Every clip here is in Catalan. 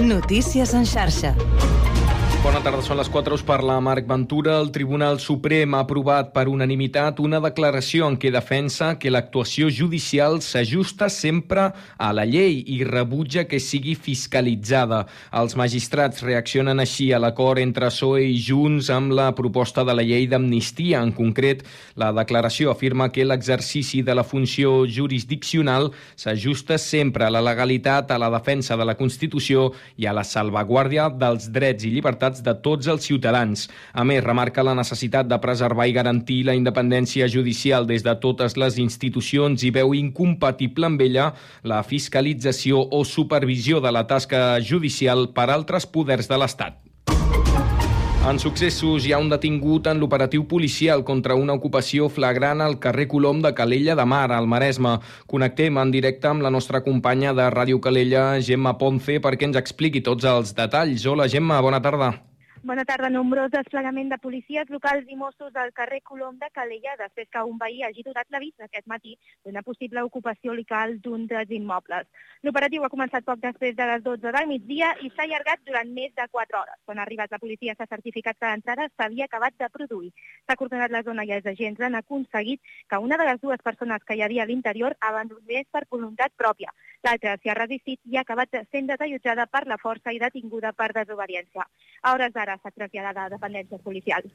Notícies en xarxa. Bona tarda, són les 4 us parla Marc Ventura. El Tribunal Suprem ha aprovat per unanimitat una declaració en què defensa que l'actuació judicial s'ajusta sempre a la llei i rebutja que sigui fiscalitzada. Els magistrats reaccionen així a l'acord entre PSOE i Junts amb la proposta de la llei d'amnistia. En concret, la declaració afirma que l'exercici de la funció jurisdiccional s'ajusta sempre a la legalitat, a la defensa de la Constitució i a la salvaguàrdia dels drets i llibertats llibertats de tots els ciutadans. A més, remarca la necessitat de preservar i garantir la independència judicial des de totes les institucions i veu incompatible amb ella la fiscalització o supervisió de la tasca judicial per altres poders de l'Estat. En successos hi ha un detingut en l'operatiu policial contra una ocupació flagrant al carrer Colom de Calella de Mar, al Maresme. Connectem en directe amb la nostra companya de Ràdio Calella, Gemma Ponce, perquè ens expliqui tots els detalls. Hola, Gemma, bona tarda. Bona tarda. Nombrós desplegament de policies locals i Mossos al carrer Colom de Calella després que un veí hagi donat l'avís aquest matí d'una possible ocupació local d'un dels immobles. L'operatiu ha començat poc després de les 12 del migdia i s'ha allargat durant més de 4 hores. Quan ha arribat la policia s'ha certificat que l'entrada s'havia acabat de produir. S'ha coordinat la zona i els agents han aconseguit que una de les dues persones que hi havia a l'interior abandonés per voluntat pròpia. L'altra s'hi ha resistit i ha acabat sent desallotjada per la força i detinguda per desobediència. A hores d'ara s'ha traslladat a dependències policials.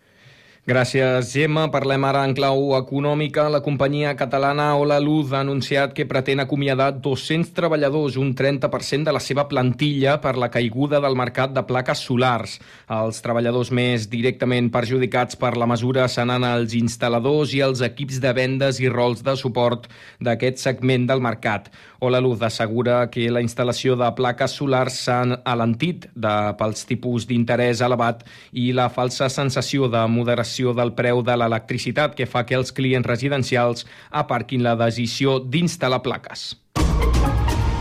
Gràcies, Gemma. Parlem ara en clau econòmica. La companyia catalana Ola Luz ha anunciat que pretén acomiadar 200 treballadors, un 30% de la seva plantilla, per la caiguda del mercat de plaques solars. Els treballadors més directament perjudicats per la mesura seran els instal·ladors i els equips de vendes i rols de suport d'aquest segment del mercat. Ola Luz assegura que la instal·lació de plaques solars s'ha alentit de, pels tipus d'interès elevat i la falsa sensació de moderació variació del preu de l'electricitat que fa que els clients residencials aparquin la decisió d'instal·lar plaques.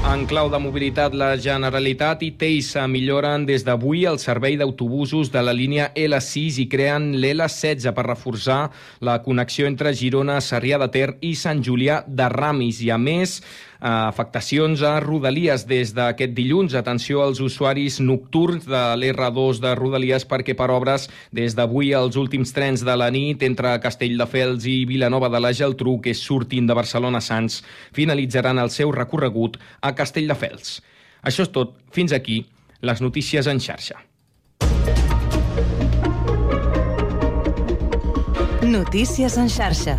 En clau de mobilitat, la Generalitat i Teisa milloren des d'avui el servei d'autobusos de la línia L6 i creen l'L16 per reforçar la connexió entre Girona, Sarrià de Ter i Sant Julià de Ramis. I a més, afectacions a Rodalies des d'aquest dilluns. Atenció als usuaris nocturns de l'R2 de Rodalies perquè per obres des d'avui els últims trens de la nit entre Castelldefels i Vilanova de la Geltrú que surtin de Barcelona Sants finalitzaran el seu recorregut a Castelldefels. Això és tot. Fins aquí les notícies en xarxa. Notícies en xarxa.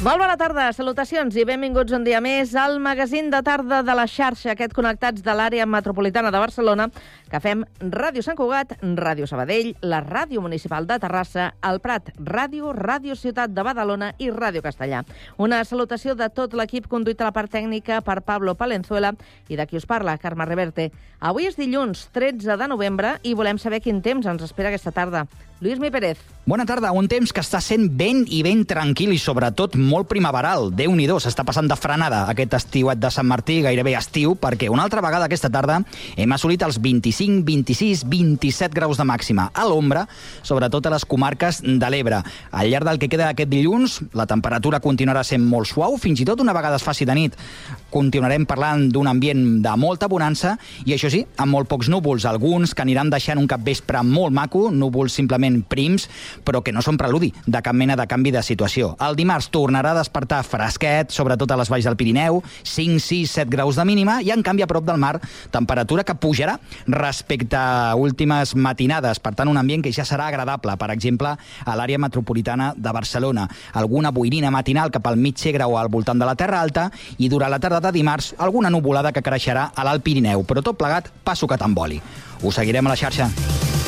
Molt bona tarda, salutacions i benvinguts un dia més al magazín de tarda de la xarxa, aquest connectats de l'àrea metropolitana de Barcelona, que fem Ràdio Sant Cugat, Ràdio Sabadell, la Ràdio Municipal de Terrassa, el Prat Ràdio, Ràdio Ciutat de Badalona i Ràdio Castellà. Una salutació de tot l'equip conduït a la part tècnica per Pablo Palenzuela i de qui us parla, Carme Reverte. Avui és dilluns 13 de novembre i volem saber quin temps ens espera aquesta tarda. Lluís Mi Pérez. Bona tarda, un temps que està sent ben i ben tranquil i sobretot molt primaveral. déu nhi s'està passant de frenada aquest estiuet de Sant Martí, gairebé estiu, perquè una altra vegada aquesta tarda hem assolit els 25, 26, 27 graus de màxima. A l'ombra, sobretot a les comarques de l'Ebre. Al llarg del que queda aquest dilluns, la temperatura continuarà sent molt suau, fins i tot una vegada es faci de nit continuarem parlant d'un ambient de molta bonança i això sí, amb molt pocs núvols, alguns que aniran deixant un capvespre molt maco, núvols simplement relativament prims, però que no són preludi de cap mena de canvi de situació. El dimarts tornarà a despertar fresquet, sobretot a les valls del Pirineu, 5, 6, 7 graus de mínima, i en canvi a prop del mar, temperatura que pujarà respecte a últimes matinades. Per tant, un ambient que ja serà agradable, per exemple, a l'àrea metropolitana de Barcelona. Alguna boirina matinal cap al mig o al voltant de la Terra Alta, i durant la tarda de dimarts, alguna nuvolada que creixerà a l'Alt Pirineu, però tot plegat passo que t'emboli. Us seguirem a la xarxa.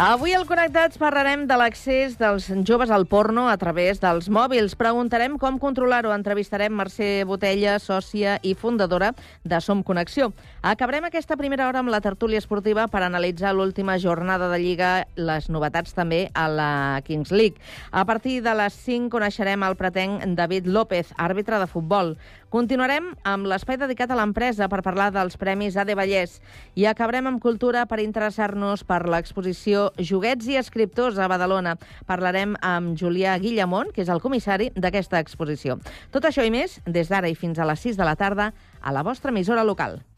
Avui al Connectats parlarem de l'accés dels joves al porno a través dels mòbils. Preguntarem com controlar-ho. Entrevistarem Mercè Botella, sòcia i fundadora de Som Connexió. Acabarem aquesta primera hora amb la tertúlia esportiva per analitzar l'última jornada de Lliga, les novetats també a la Kings League. A partir de les 5 coneixerem el pretenc David López, àrbitre de futbol. Continuarem amb l'espai dedicat a l'empresa per parlar dels Premis AD Vallès i acabarem amb cultura per interessar-nos per l'exposició Joguets i escriptors a Badalona. Parlarem amb Julià Guillamont, que és el comissari d'aquesta exposició. Tot això i més, des d'ara i fins a les 6 de la tarda, a la vostra emissora local.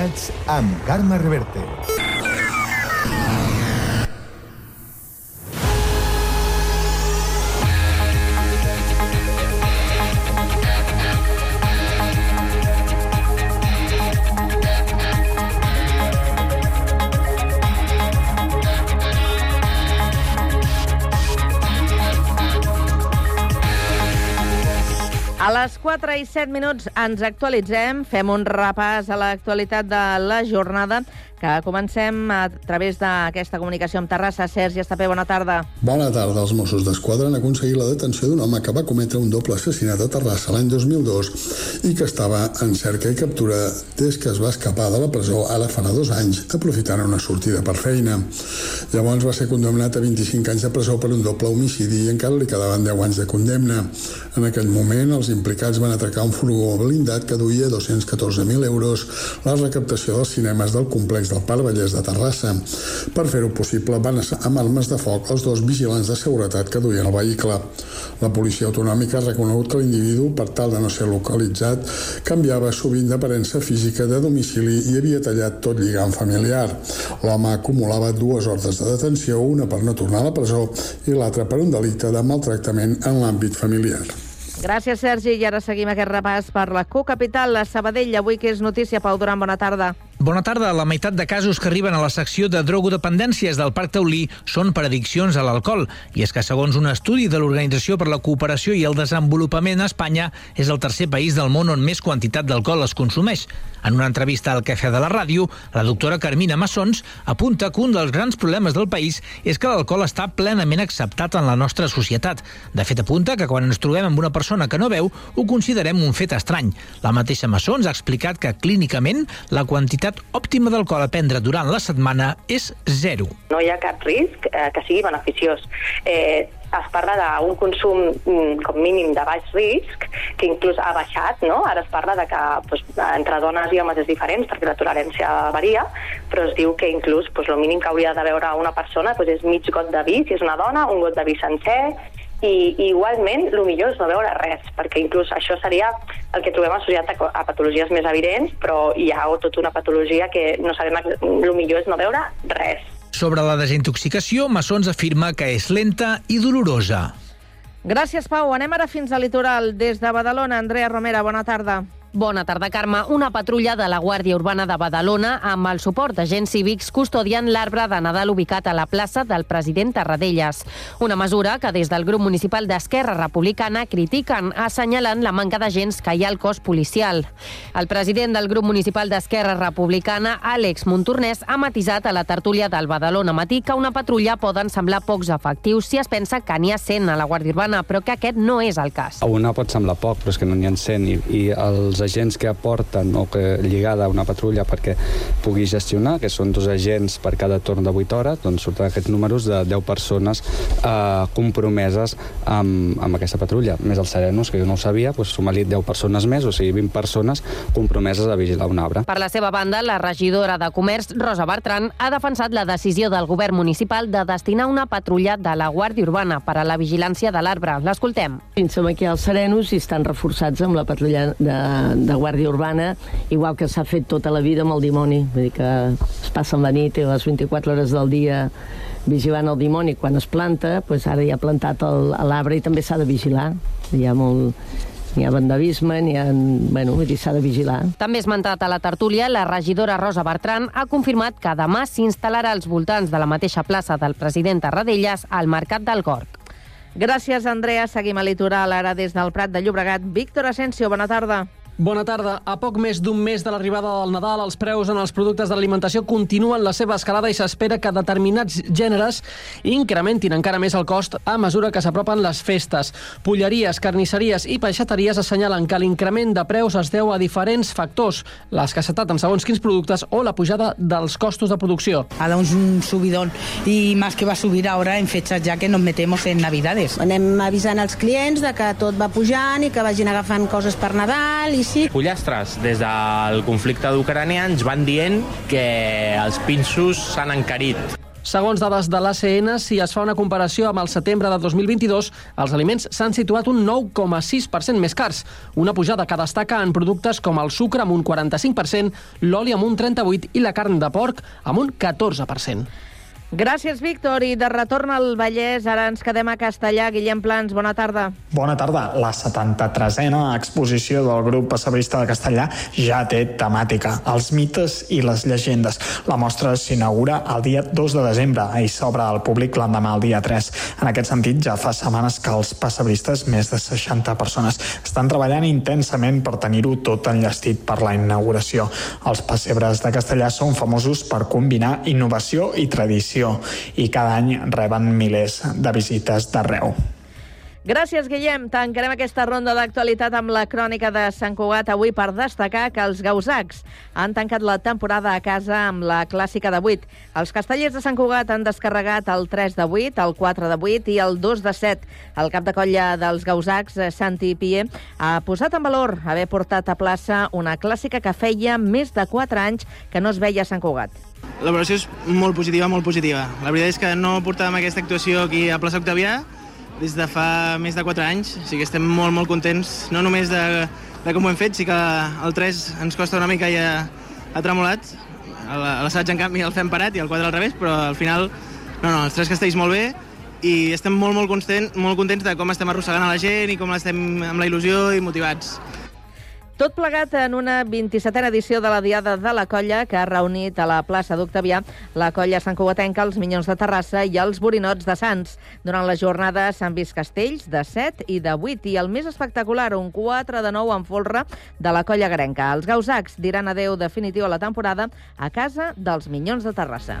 Connectats amb Carme Reverte. 4 i 7 minuts ens actualitzem, fem un repàs a l'actualitat de la jornada, que comencem a través d'aquesta comunicació amb Terrassa. Sergi Estapé, bona tarda. Bona tarda. Els Mossos d'Esquadra han aconseguit la detenció d'un home que va cometre un doble assassinat a Terrassa l'any 2002 i que estava en cerca i captura des que es va escapar de la presó ara farà dos anys, aprofitant una sortida per feina. Llavors va ser condemnat a 25 anys de presó per un doble homicidi i encara li quedaven 10 anys de condemna. En aquell moment, els implicats van atracar un furgó blindat que duia 214.000 euros la recaptació dels cinemes del complex del Parc Vallès de Terrassa. Per fer-ho possible, van assar amb armes de foc els dos vigilants de seguretat que duien el vehicle. La policia autonòmica ha reconegut que l'individu, per tal de no ser localitzat, canviava sovint d'aparença física de domicili i havia tallat tot lligam familiar. L'home acumulava dues ordres de detenció, una per no tornar a la presó i l'altra per un delicte de maltractament en l'àmbit familiar. Gràcies, Sergi. I ara seguim aquest repàs per la cocapital, la Sabadell. Avui que és notícia, Pau Duran, bona tarda. Bona tarda. La meitat de casos que arriben a la secció de drogodependències del Parc Taulí són per addiccions a l'alcohol. I és que, segons un estudi de l'Organització per la Cooperació i el Desenvolupament a Espanya, és el tercer país del món on més quantitat d'alcohol es consumeix. En una entrevista al Cafè de la Ràdio, la doctora Carmina Massons apunta que un dels grans problemes del país és que l'alcohol està plenament acceptat en la nostra societat. De fet, apunta que quan ens trobem amb una persona que no veu, ho considerem un fet estrany. La mateixa Massons ha explicat que clínicament la quantitat òptima d'alcohol a prendre durant la setmana és zero. no hi ha cap risc eh, que sigui beneficiós. Eh, es parla d'un consum mm, com mínim de baix risc, que inclús ha baixat, no? Ara es parla de que doncs, entre dones i homes és diferent, perquè la tolerància varia, però es diu que inclús doncs, el mínim que hauria de beure una persona doncs, és mig got de vi, si és una dona, un got de vi sencer, i, i igualment el millor és no veure res, perquè inclús això seria el que trobem associat a, a patologies més evidents, però hi ha tota una patologia que no sabem, el millor és no veure res. Sobre la desintoxicació, Massons afirma que és lenta i dolorosa. Gràcies, Pau. Anem ara fins al litoral. Des de Badalona, Andrea Romera, bona tarda. Bona tarda, Carme. Una patrulla de la Guàrdia Urbana de Badalona amb el suport d'agents cívics custodiant l'arbre de Nadal ubicat a la plaça del president Tarradellas. Una mesura que des del grup municipal d'Esquerra Republicana critiquen assenyalant la manca d'agents que hi ha al cos policial. El president del grup municipal d'Esquerra Republicana, Àlex Montornès, ha matisat a la tertúlia del Badalona Matí que una patrulla poden semblar pocs efectius si es pensa que n'hi ha 100 a la Guàrdia Urbana, però que aquest no és el cas. Una pot semblar poc, però és que no n'hi ha 100 i, i els els agents que aporten o que lligada a una patrulla perquè pugui gestionar, que són dos agents per cada torn de 8 hores, doncs surten aquests números de 10 persones eh, compromeses amb, amb aquesta patrulla. Més els serenos, que jo no ho sabia, doncs suma-li 10 persones més, o sigui, 20 persones compromeses a vigilar un arbre. Per la seva banda, la regidora de Comerç, Rosa Bertran, ha defensat la decisió del govern municipal de destinar una patrulla de la Guàrdia Urbana per a la vigilància de l'arbre. L'escoltem. Som aquí als Serenos i estan reforçats amb la patrulla de, de Guàrdia Urbana, igual que s'ha fet tota la vida amb el dimoni. Vull dir que es passen la nit i les 24 hores del dia vigilant el dimoni quan es planta, doncs ara ja ha plantat el- l'arbre i també s'ha de vigilar. Hi ha molt... N'hi ha vandavisme, n'hi ha... Bueno, vull dir, s'ha de vigilar. També esmentat a la tertúlia, la regidora Rosa Bertran ha confirmat que demà s'instal·larà als voltants de la mateixa plaça del president Tarradellas al Mercat del Gorg. Gràcies, Andrea. Seguim a Litoral, ara des del Prat de Llobregat. Víctor Asensio, bona tarda. Bona tarda. A poc més d'un mes de l'arribada del Nadal, els preus en els productes de l'alimentació continuen la seva escalada i s'espera que determinats gèneres incrementin encara més el cost a mesura que s'apropen les festes. Polleries, carnisseries i peixateries assenyalen que l'increment de preus es deu a diferents factors, l'escassetat en segons quins productes o la pujada dels costos de producció. ha dado un subidón y más que va a subir ahora en fechas ya que nos metemos en Navidades. Anem avisant els clients de que tot va pujant i que vagin agafant coses per Nadal i sí. Pollastres, des del conflicte d'Ucrània, ens van dient que els pinços s'han encarit. Segons dades de l'ACN, si es fa una comparació amb el setembre de 2022, els aliments s'han situat un 9,6% més cars, una pujada que destaca en productes com el sucre amb un 45%, l'oli amb un 38% i la carn de porc amb un 14%. Gràcies, Víctor. I de retorn al Vallès, ara ens quedem a Castellà. Guillem Plans, bona tarda. Bona tarda. La 73a exposició del grup passebrista de Castellà ja té temàtica, els mites i les llegendes. La mostra s'inaugura el dia 2 de desembre i s'obre al públic l'endemà el dia 3. En aquest sentit, ja fa setmanes que els passebristes, més de 60 persones, estan treballant intensament per tenir-ho tot enllestit per la inauguració. Els pessebres de Castellà són famosos per combinar innovació i tradició i cada any reben milers de visites d'arreu. Gràcies, Guillem. Tancarem aquesta ronda d'actualitat amb la crònica de Sant Cugat avui per destacar que els gausacs han tancat la temporada a casa amb la clàssica de 8. Els castellers de Sant Cugat han descarregat el 3 de 8, el 4 de 8 i el 2 de 7. El cap de colla dels gausacs, eh, Santi Pie, ha posat en valor haver portat a plaça una clàssica que feia més de 4 anys que no es veia a Sant Cugat. La valoració és molt positiva, molt positiva. La veritat és que no portàvem aquesta actuació aquí a plaça Octavià des de fa més de 4 anys, o sigui que estem molt, molt contents, no només de, de com ho hem fet, sí que el 3 ens costa una mica i ha, ha tremolat, l'assaig en canvi el fem parat i el 4 al revés, però al final, no, no, els tres castells molt bé i estem molt, molt, contents, molt contents de com estem arrossegant a la gent i com estem amb la il·lusió i motivats. Tot plegat en una 27a edició de la Diada de la Colla, que ha reunit a la plaça d'Octavià la colla Sant Cugatenca, els Minyons de Terrassa i els Borinots de Sants. Durant la jornada s'han vist castells de 7 i de 8 i el més espectacular, un 4 de 9 en folre de la colla garenca. Els gausacs diran adeu definitiu a la temporada a casa dels Minyons de Terrassa.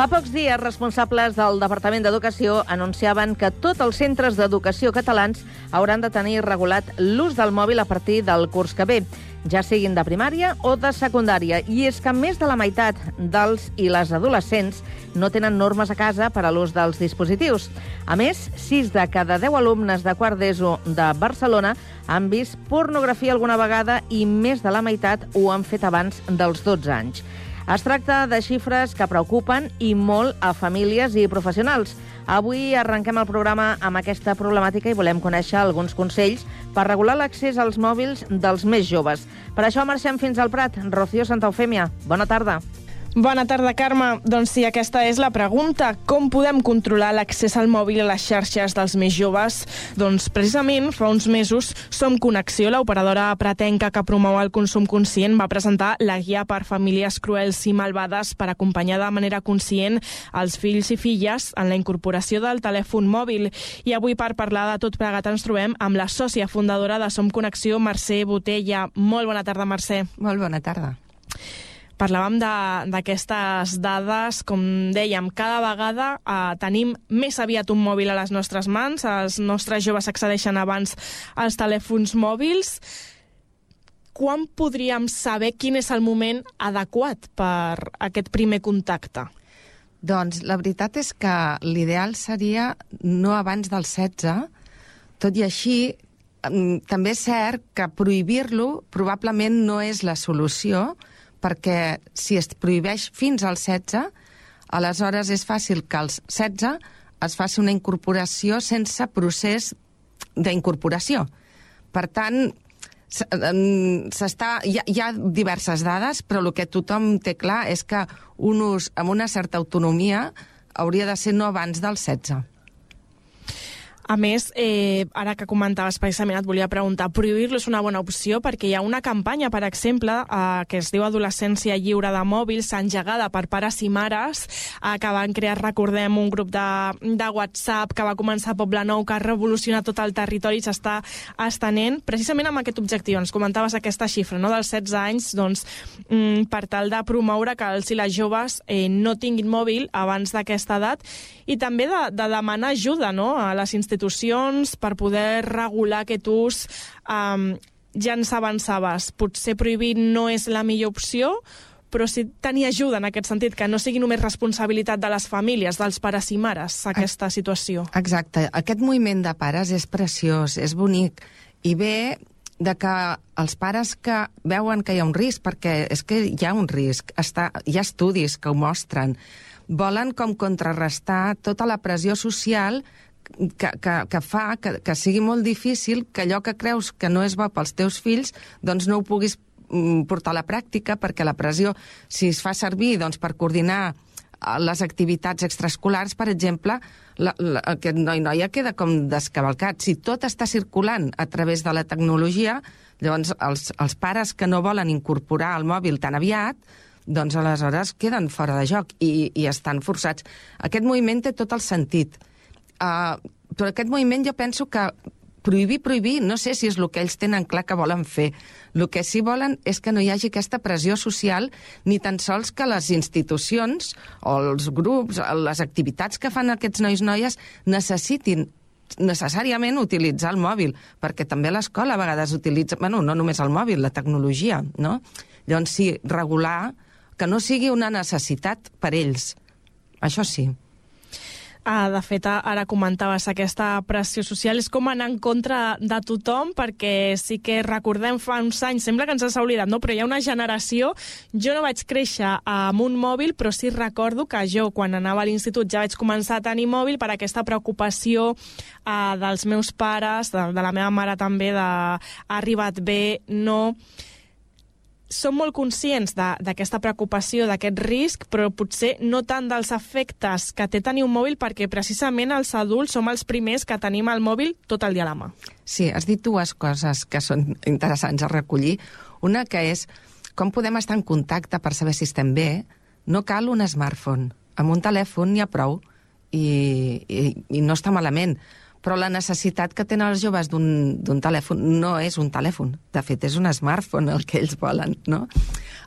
Fa pocs dies, responsables del Departament d'Educació anunciaven que tots els centres d'educació catalans hauran de tenir regulat l'ús del mòbil a partir del curs que ve, ja siguin de primària o de secundària. I és que més de la meitat dels i les adolescents no tenen normes a casa per a l'ús dels dispositius. A més, 6 de cada 10 alumnes de quart d'ESO de Barcelona han vist pornografia alguna vegada i més de la meitat ho han fet abans dels 12 anys. Es tracta de xifres que preocupen i molt a famílies i professionals. Avui arrenquem el programa amb aquesta problemàtica i volem conèixer alguns consells per regular l'accés als mòbils dels més joves. Per això marxem fins al Prat. Rocío Santa Eufèmia, bona tarda. Bona tarda, Carme. Doncs sí, aquesta és la pregunta. Com podem controlar l'accés al mòbil a les xarxes dels més joves? Doncs precisament fa uns mesos Som Connexió, l'operadora pratenca que promou el consum conscient, va presentar la guia per famílies cruels i malvades per acompanyar de manera conscient els fills i filles en la incorporació del telèfon mòbil. I avui per parlar de tot plegat ens trobem amb la sòcia fundadora de Som Connexió, Mercè Botella. Molt bona tarda, Mercè. Molt bona tarda. Parlàvem d'aquestes dades, com dèiem, cada vegada eh, tenim més aviat un mòbil a les nostres mans, els nostres joves accedeixen abans als telèfons mòbils. Quan podríem saber quin és el moment adequat per aquest primer contacte? Doncs la veritat és que l'ideal seria no abans del 16, tot i així mm, també és cert que prohibir-lo probablement no és la solució, perquè si es prohibeix fins al 16, aleshores és fàcil que als 16 es faci una incorporació sense procés d'incorporació. Per tant, s'està, hi, ha, hi ha diverses dades, però el que tothom té clar és que un ús amb una certa autonomia hauria de ser no abans del 16. A més, eh, ara que comentaves precisament, et volia preguntar, prohibir-lo és una bona opció perquè hi ha una campanya, per exemple, eh, que es diu Adolescència lliure de mòbils, engegada per pares i mares, eh, que van crear, recordem, un grup de, de WhatsApp que va començar a Poble Nou, que ha revolucionat tot el territori i s'està estenent, precisament amb aquest objectiu. Ens comentaves aquesta xifra, no?, dels 16 anys, doncs, mm, per tal de promoure que els i les joves eh, no tinguin mòbil abans d'aquesta edat i també de, de demanar ajuda no? a les institucions per poder regular aquest ús. Um, ja ens avançaves, potser prohibir no és la millor opció, però sí tenir ajuda en aquest sentit, que no sigui només responsabilitat de les famílies, dels pares i mares, aquesta situació. Exacte. Aquest moviment de pares és preciós, és bonic, i ve de que els pares que veuen que hi ha un risc, perquè és que hi ha un risc, està, hi ha estudis que ho mostren, volen com contrarrestar tota la pressió social que, que, que fa que, que sigui molt difícil que allò que creus que no és bo pels teus fills, doncs no ho puguis mm, portar a la pràctica, perquè la pressió, si es fa servir doncs, per coordinar eh, les activitats extraescolars, per exemple, la, la, aquest noi noia queda com descavalcat. Si tot està circulant a través de la tecnologia, llavors els, els pares que no volen incorporar el mòbil tan aviat, doncs aleshores queden fora de joc i, i estan forçats. Aquest moviment té tot el sentit. Uh, però aquest moviment jo penso que prohibir, prohibir, no sé si és el que ells tenen clar que volen fer. El que sí volen és que no hi hagi aquesta pressió social, ni tan sols que les institucions o els grups, les activitats que fan aquests nois noies necessitin necessàriament utilitzar el mòbil, perquè també l'escola a vegades utilitza, bueno, no només el mòbil, la tecnologia, no? Llavors sí, regular que no sigui una necessitat per ells. Això sí. Ah, de fet, ara comentaves aquesta pressió social, és com anar en contra de tothom, perquè sí que recordem fa uns anys, sembla que ens s'ha oblidat, no? però hi ha una generació, jo no vaig créixer amb un mòbil, però sí recordo que jo, quan anava a l'institut, ja vaig començar a tenir mòbil per aquesta preocupació eh, dels meus pares, de, de la meva mare també, de ha arribat bé, no som molt conscients d'aquesta preocupació, d'aquest risc, però potser no tant dels efectes que té tenir un mòbil, perquè precisament els adults som els primers que tenim el mòbil tot el dia a la mà. Sí, has dit dues coses que són interessants a recollir. Una que és com podem estar en contacte per saber si estem bé. No cal un smartphone. Amb un telèfon n'hi ha prou i, i, i no està malament. Però la necessitat que tenen els joves d'un telèfon no és un telèfon, de fet és un smartphone el que ells volen, no?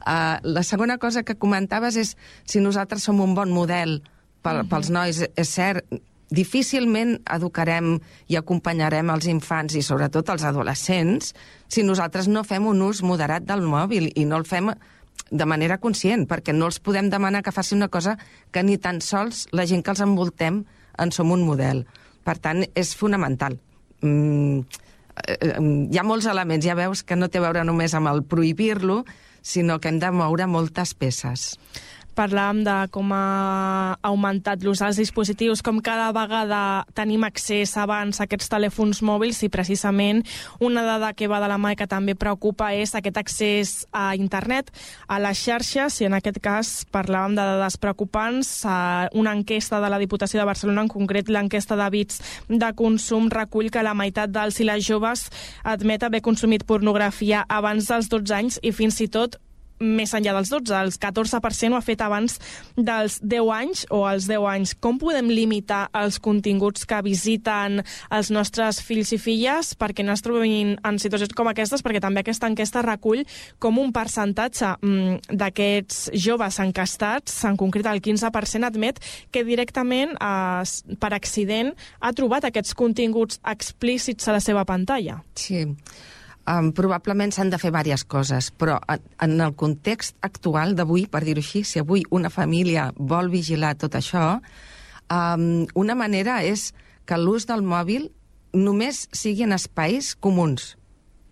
Uh, la segona cosa que comentaves és si nosaltres som un bon model pel, Mhm. pels nois, és cert, difícilment educarem i acompanyarem els infants i sobretot els adolescents si nosaltres no fem un ús moderat del mòbil i no el fem de manera conscient, perquè no els podem demanar que faci una cosa que ni tan sols la gent que els envoltem en som un model. Per tant, és fonamental. Mm, eh, eh, hi ha molts elements, ja veus que no té a veure només amb el prohibir-lo, sinó que hem de moure moltes peces. Parlàvem de com ha augmentat l'ús dels dispositius, com cada vegada tenim accés abans a aquests telèfons mòbils i precisament una dada que va de la mà i que també preocupa és aquest accés a internet, a les xarxes, i en aquest cas parlàvem de dades preocupants. Una enquesta de la Diputació de Barcelona, en concret l'enquesta d'hàbits de consum, recull que la meitat dels i les joves admet haver consumit pornografia abans dels 12 anys i fins i tot més enllà dels 12, el 14% ho ha fet abans dels 10 anys o als 10 anys. Com podem limitar els continguts que visiten els nostres fills i filles perquè no es trobin en situacions com aquestes? Perquè també aquesta enquesta recull com un percentatge mm, d'aquests joves encastats, en concret el 15%, admet que directament, eh, per accident, ha trobat aquests continguts explícits a la seva pantalla. Sí. Um, probablement s'han de fer diverses coses, però en, el context actual d'avui, per dir-ho així, si avui una família vol vigilar tot això, um, una manera és que l'ús del mòbil només sigui en espais comuns.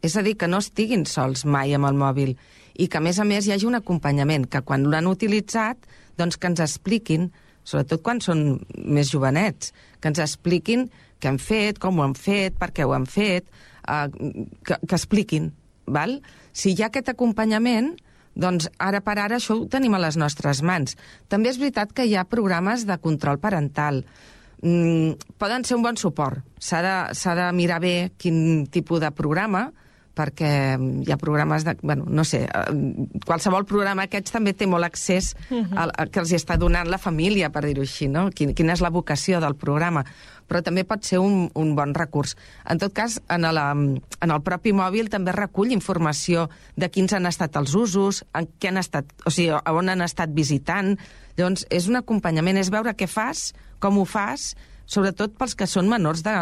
És a dir, que no estiguin sols mai amb el mòbil i que, a més a més, hi hagi un acompanyament, que quan l'han utilitzat, doncs que ens expliquin, sobretot quan són més jovenets, que ens expliquin què han fet, com ho han fet, per què ho han fet, eh, que, que expliquin. Val? Si hi ha aquest acompanyament, doncs ara per ara això ho tenim a les nostres mans. També és veritat que hi ha programes de control parental. Mm, poden ser un bon suport. S'ha de, de mirar bé quin tipus de programa, perquè hi ha programes de... Bueno, no sé, eh, qualsevol programa aquests també té molt accés Mhm. al, al que els està donant la família, per dir-ho així, no? Quin, quina és la vocació del programa. Però també pot ser un, un bon recurs. En tot cas, en, la, en el propi mòbil també recull informació de quins han estat els usos, en què han estat, o sigui, on han estat visitant. Llavors, és un acompanyament, és veure què fas, com ho fas, sobretot pels que són menors de,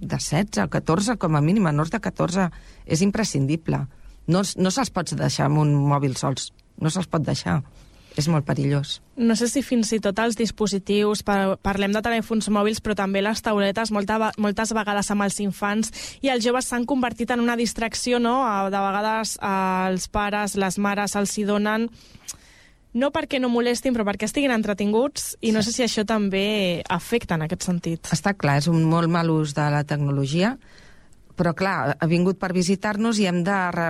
de 16 o 14, com a mínim, menors de 14, és imprescindible. No, no se'ls pots deixar amb un mòbil sols, no se'ls pot deixar. És molt perillós. No sé si fins i tot els dispositius, par parlem de telèfons mòbils, però també les tauletes, molta, moltes vegades amb els infants i els joves s'han convertit en una distracció, no? De vegades els pares, les mares els hi donen no perquè no molestin, però perquè estiguin entretinguts, i no sé si això també afecta en aquest sentit. Està clar, és un molt mal ús de la tecnologia, però clar, ha vingut per visitar-nos i hem de, re,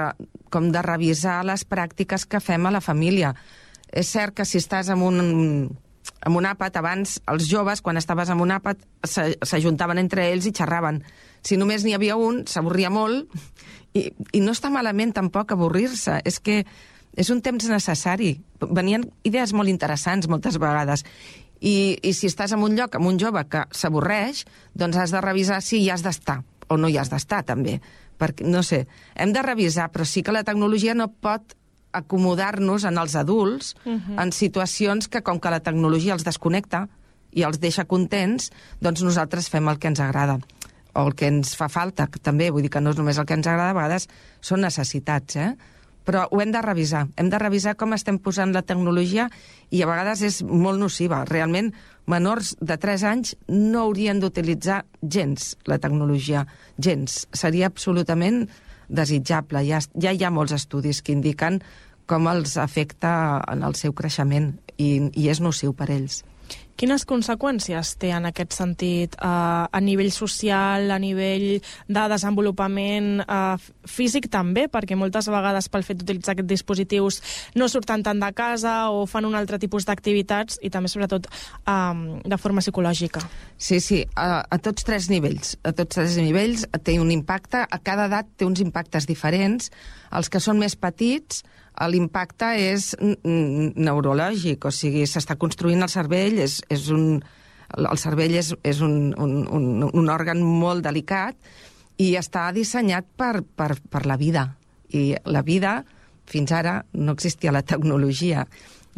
com de revisar les pràctiques que fem a la família. És cert que si estàs amb un, amb un àpat, abans els joves, quan estaves amb un àpat, s'ajuntaven entre ells i xerraven. Si només n'hi havia un, s'avorria molt, i, i no està malament tampoc avorrir-se. És que és un temps necessari. Venien idees molt interessants moltes vegades. I, I si estàs en un lloc amb un jove que s'avorreix, doncs has de revisar si hi has d'estar o no hi has d'estar, també. Perquè, no sé, hem de revisar, però sí que la tecnologia no pot acomodar-nos en els adults Mhm. en situacions que, com que la tecnologia els desconnecta i els deixa contents, doncs nosaltres fem el que ens agrada o el que ens fa falta, que també, vull dir que no és només el que ens agrada, a vegades són necessitats, eh? Però ho hem de revisar, hem de revisar com estem posant la tecnologia i a vegades és molt nociva. Realment, menors de 3 anys no haurien d'utilitzar gens la tecnologia, gens. Seria absolutament desitjable. Ja, ja hi ha molts estudis que indiquen com els afecta en el seu creixement i, i és nociu per ells. Quines conseqüències té en aquest sentit eh, a nivell social, a nivell de desenvolupament eh, físic també, perquè moltes vegades pel fet d'utilitzar aquests dispositius no surten tant de casa o fan un altre tipus d'activitats i també sobretot eh, de forma psicològica. Sí, sí, a, a tots tres nivells. A tots tres nivells té un impacte, a cada edat té uns impactes diferents. Els que són més petits, l'impacte és neurològic, o sigui, s'està construint el cervell, és, és un, el cervell és, és un, un, un, un òrgan molt delicat i està dissenyat per, per, per la vida. I la vida, fins ara, no existia la tecnologia.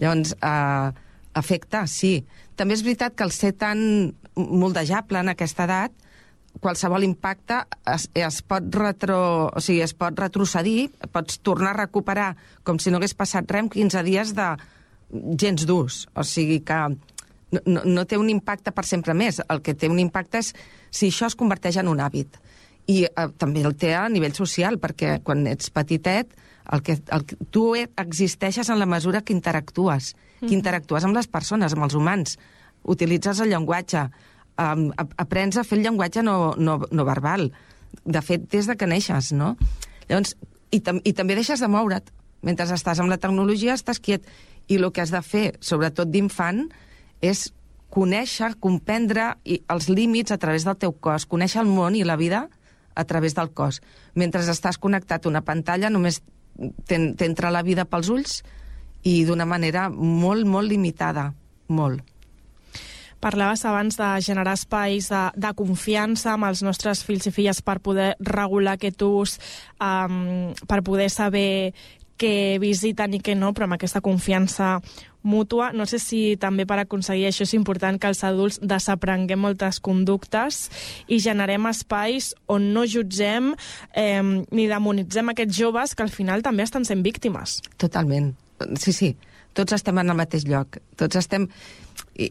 Llavors, eh, afecta, sí. També és veritat que el ser tan moldejable en aquesta edat, qualsevol impacte es, es pot retro, o sigui, es pot retrocedir, pots tornar a recuperar com si no hagués passat res en 15 dies de gens durs. O sigui que no, no, té un impacte per sempre més. El que té un impacte és si això es converteix en un hàbit. I eh, també el té a nivell social, perquè quan ets petitet, el que, el, que- tu existeixes en la mesura que interactues, que Mhm. interactues amb les persones, amb els humans, utilitzes el llenguatge, um, ap- aprens a fer el llenguatge no, no, no verbal, de fet, des de que neixes, no? Llavors, i, tam i també deixes de moure't. Mentre estàs amb la tecnologia, estàs quiet. I el que has de fer, sobretot d'infant, és conèixer, comprendre els límits a través del teu cos, conèixer el món i la vida a través del cos. Mentre estàs connectat a una pantalla, només t'en- t'entra la vida pels ulls i d'una manera molt, molt limitada. Molt. Parlaves abans de generar espais de, de confiança amb els nostres fills i filles per poder regular aquest ús, um, per poder saber què visiten i què no, però amb aquesta confiança mútua. No sé si també per aconseguir això és important que els adults desaprenguem moltes conductes i generem espais on no jutgem eh, ni demonitzem aquests joves que al final també estan sent víctimes. Totalment. Sí, sí. Tots estem en el mateix lloc. Tots estem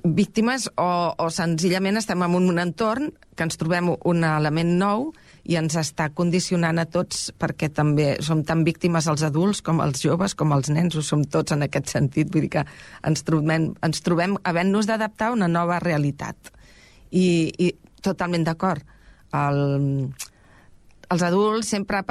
víctimes o, o senzillament estem en un entorn que ens trobem un element nou i ens està condicionant a tots perquè també som tan víctimes els adults com els joves, com els nens, ho som tots en aquest sentit. Vull dir que ens trobem, ens trobem havent-nos d'adaptar a una nova realitat. I, i totalment d'acord. El, els adults sempre,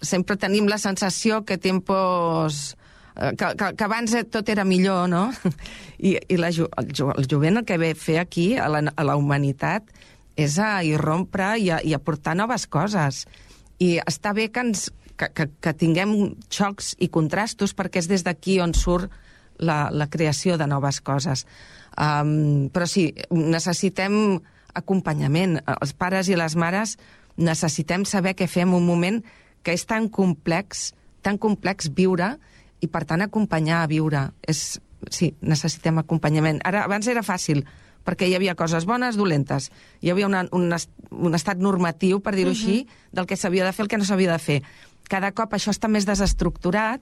sempre tenim la sensació que tempos que, que, que abans tot era millor, no? I, i la, el, ju- el jovent el que ve a fer aquí, a la, a la humanitat, és a irrompre i a, i a portar noves coses. I està bé que, ens, que, que, que tinguem xocs i contrastos perquè és des d'aquí on surt la, la creació de noves coses. Um, però sí, necessitem acompanyament. Els pares i les mares necessitem saber què en un moment que és tan complex, tan complex viure i, per tant, acompanyar a viure. És, sí, necessitem acompanyament. Ara, abans era fàcil, perquè hi havia coses bones, dolentes. Hi havia una, un, est- un estat normatiu, per dir-ho uh -huh. així, del que s'havia de fer, el que no s'havia de fer. Cada cop això està més desestructurat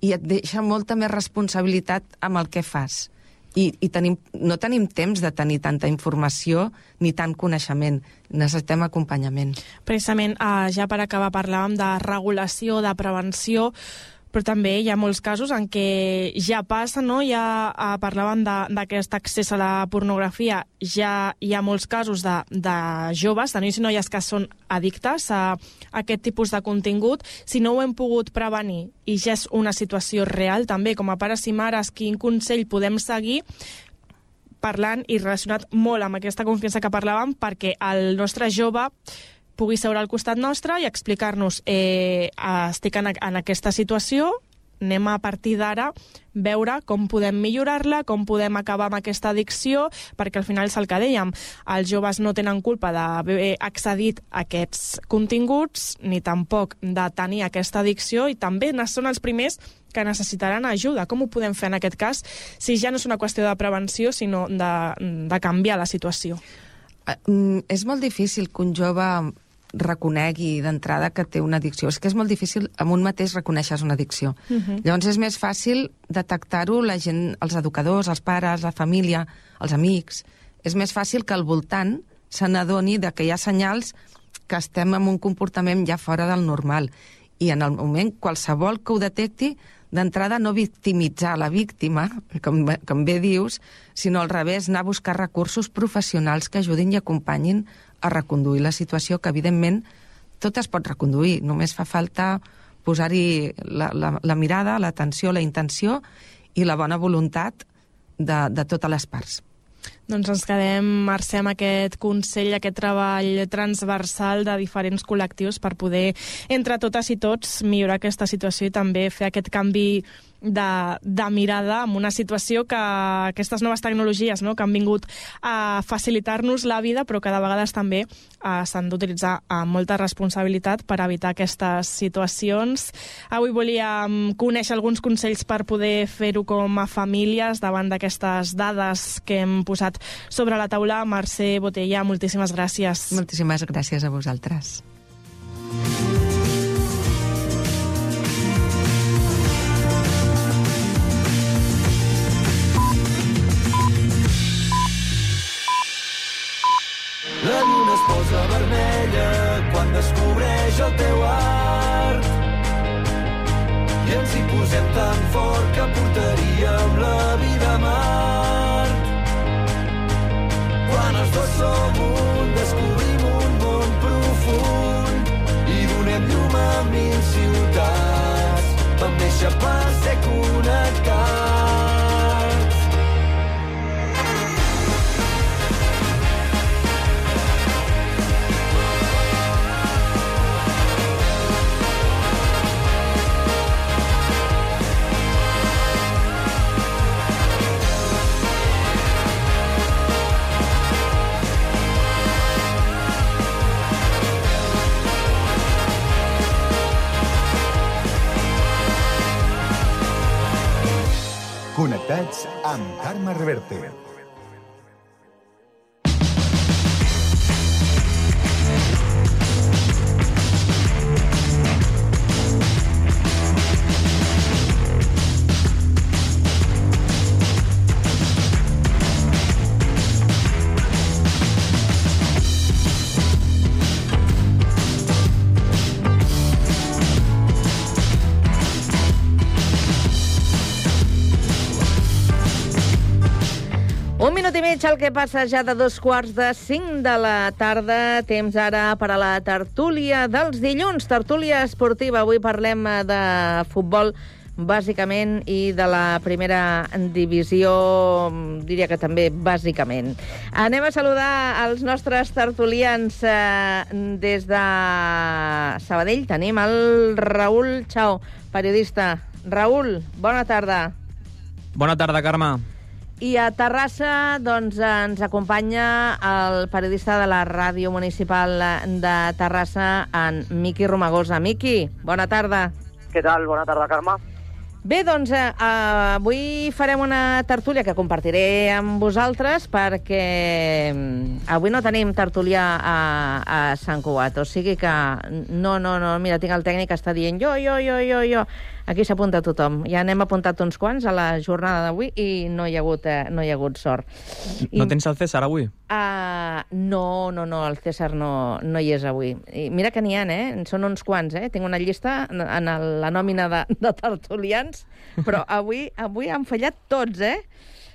i et deixa molta més responsabilitat amb el que fas. I, i tenim, no tenim temps de tenir tanta informació ni tant coneixement. Necessitem acompanyament. Precisament, eh, ja per acabar, parlàvem de regulació, de prevenció, però també hi ha molts casos en què ja passa, no? Ja eh, parlaven de- d'aquest accés a la pornografia, ja hi ha molts casos de, de joves, de nois i noies que són addictes a, a aquest tipus de contingut. Si no ho hem pogut prevenir i ja és una situació real, també, com a pares i mares, quin consell podem seguir parlant i relacionat molt amb aquesta confiança que parlàvem perquè el nostre jove pugui seure al costat nostre i explicar-nos eh, estic en, en aquesta situació, anem a partir d'ara veure com podem millorar-la, com podem acabar amb aquesta addicció, perquè al final és el que dèiem, els joves no tenen culpa d'haver accedit a aquests continguts, ni tampoc de tenir aquesta addicció, i també són els primers que necessitaran ajuda. Com ho podem fer en aquest cas, si ja no és una qüestió de prevenció, sinó de, de canviar la situació? Eh, mm, és molt difícil que un jove reconegui d'entrada que té una addicció. És que és molt difícil amb un mateix reconèixer una addicció. Mhm. Llavors és més fàcil detectar-ho la gent, els educadors, els pares, la família, els amics. És més fàcil que al voltant se n'adoni que hi ha senyals que estem en un comportament ja fora del normal. I en el moment, qualsevol que ho detecti, d'entrada no victimitzar la víctima, com, com bé dius, sinó al revés, anar a buscar recursos professionals que ajudin i acompanyin a reconduir la situació, que evidentment tot es pot reconduir, només fa falta posar-hi la, la, la mirada, l'atenció, la intenció i la bona voluntat de, de totes les parts. Doncs ens quedem, Mercè, amb aquest consell, aquest treball transversal de diferents col·lectius per poder, entre totes i tots, millorar aquesta situació i també fer aquest canvi de, de mirada en una situació que aquestes noves tecnologies no, que han vingut a facilitar-nos la vida però que de vegades també eh, s'han d'utilitzar amb molta responsabilitat per evitar aquestes situacions. Avui volíem conèixer alguns consells per poder fer-ho com a famílies davant d'aquestes dades que hem posat sobre la taula. Mercè Botella, moltíssimes gràcies. Moltíssimes gràcies a vosaltres. Connectats amb Carme Reverte. Un minut i mig, el que passa ja de dos quarts de cinc de la tarda. Temps ara per a la tertúlia dels dilluns. Tertúlia esportiva. Avui parlem de futbol bàsicament i de la primera divisió, diria que també bàsicament. Anem a saludar els nostres tertulians eh, des de Sabadell. Tenim el Raül Chao, periodista. Raül, bona tarda. Bona tarda, Carme. I a Terrassa doncs, ens acompanya el periodista de la Ràdio Municipal de Terrassa, en Miqui Romagosa. Miqui, bona tarda. Què tal? Bona tarda, Carme. Bé, doncs eh, avui farem una tertúlia que compartiré amb vosaltres perquè mm, avui no tenim tertúlia a, a Sant Cugat, o sigui que no, no, no, mira, tinc el tècnic que està dient jo, jo, jo, jo, jo. Aquí s'apunta tothom. Ja n'hem apuntat uns quants a la jornada d'avui i no hi ha hagut, eh, no hi ha hagut sort. No tens el César avui? Uh, no, no, no, el César no, no hi és avui. I mira que n'hi ha, eh? En són uns quants, eh? Tinc una llista en, en el, la nòmina de, de tertulians, però avui, avui han fallat tots, eh?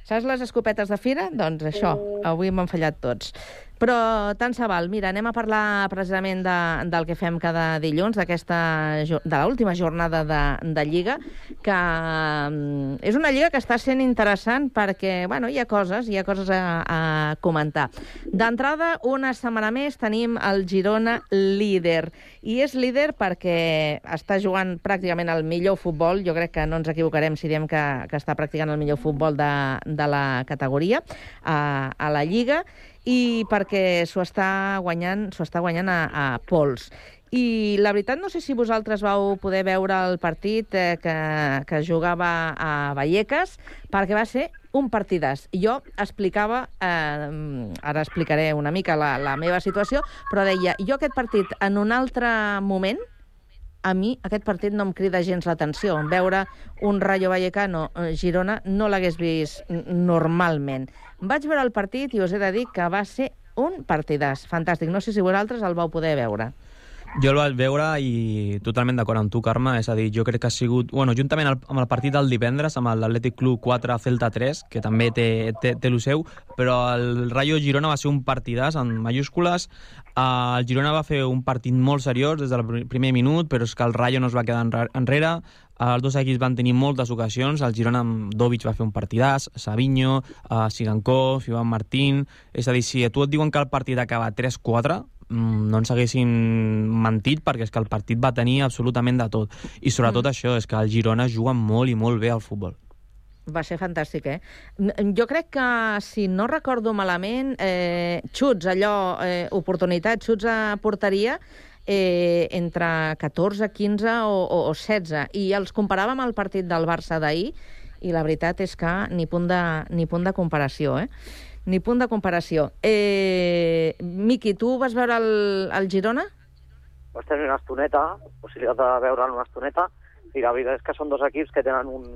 Saps les escopetes de fira? Doncs això, avui m'han fallat tots. Però tant se val. Mira, anem a parlar precisament de, del que fem cada dilluns, d'aquesta de l'última jornada de, de Lliga, que mm, és una Lliga que està sent interessant perquè, bueno, hi ha coses, hi ha coses a, a comentar. D'entrada, una setmana més tenim el Girona líder. I és líder perquè està jugant pràcticament el millor futbol. Jo crec que no ens equivocarem si diem que, que està practicant el millor futbol de, de la categoria a, a la Lliga i perquè s'ho està guanyant, s'ho està guanyant a, a pols. I la veritat, no sé si vosaltres vau poder veure el partit eh, que, que jugava a Vallecas, perquè va ser un partidàs. Jo explicava, eh, ara explicaré una mica la, la meva situació, però deia, jo aquest partit en un altre moment, a mi aquest partit no em crida gens l'atenció. Veure un Rayo Vallecano eh, no l'hagués vist normalment. Vaig veure el partit i us he de dir que va ser un partidàs. Fantàstic. No sé si vosaltres el vau poder veure. Jo el vaig veure i totalment d'acord amb tu, Carme. És a dir, jo crec que ha sigut... Bueno, juntament amb el partit del divendres, amb l'Atlètic Club 4 Celta 3, que també té, té, té el seu, però el Rayo Girona va ser un partidàs en mayúscules. Uh, el Girona va fer un partit molt seriós des del pr- primer minut, però és que el Rayo no es va quedar enrere. Els dos equips van tenir moltes ocasions, el Girona amb Dovic va fer un partidàs, Savinho, uh, Sigankov, Ivan Martín... És a dir, si a tu et diuen que el partit acaba 3-4, mm, no ens haguessin mentit perquè és que el partit va tenir absolutament de tot. I sobretot mm. això, és que el Girona juga molt i molt bé al futbol. Va ser fantàstic, eh? Jo crec que, si no recordo malament, eh, xuts, allò, eh, oportunitats, xuts a porteria, eh, entre 14, 15 o, o, o 16. I els comparàvem al partit del Barça d'ahir, i la veritat és que ni punt de, ni punt de comparació, eh? Ni punt de comparació. Eh, Miqui, tu vas veure el, el Girona? vaig tenir una estoneta, possibilitat de veure'l una estoneta, i la veritat és que són dos equips que tenen un,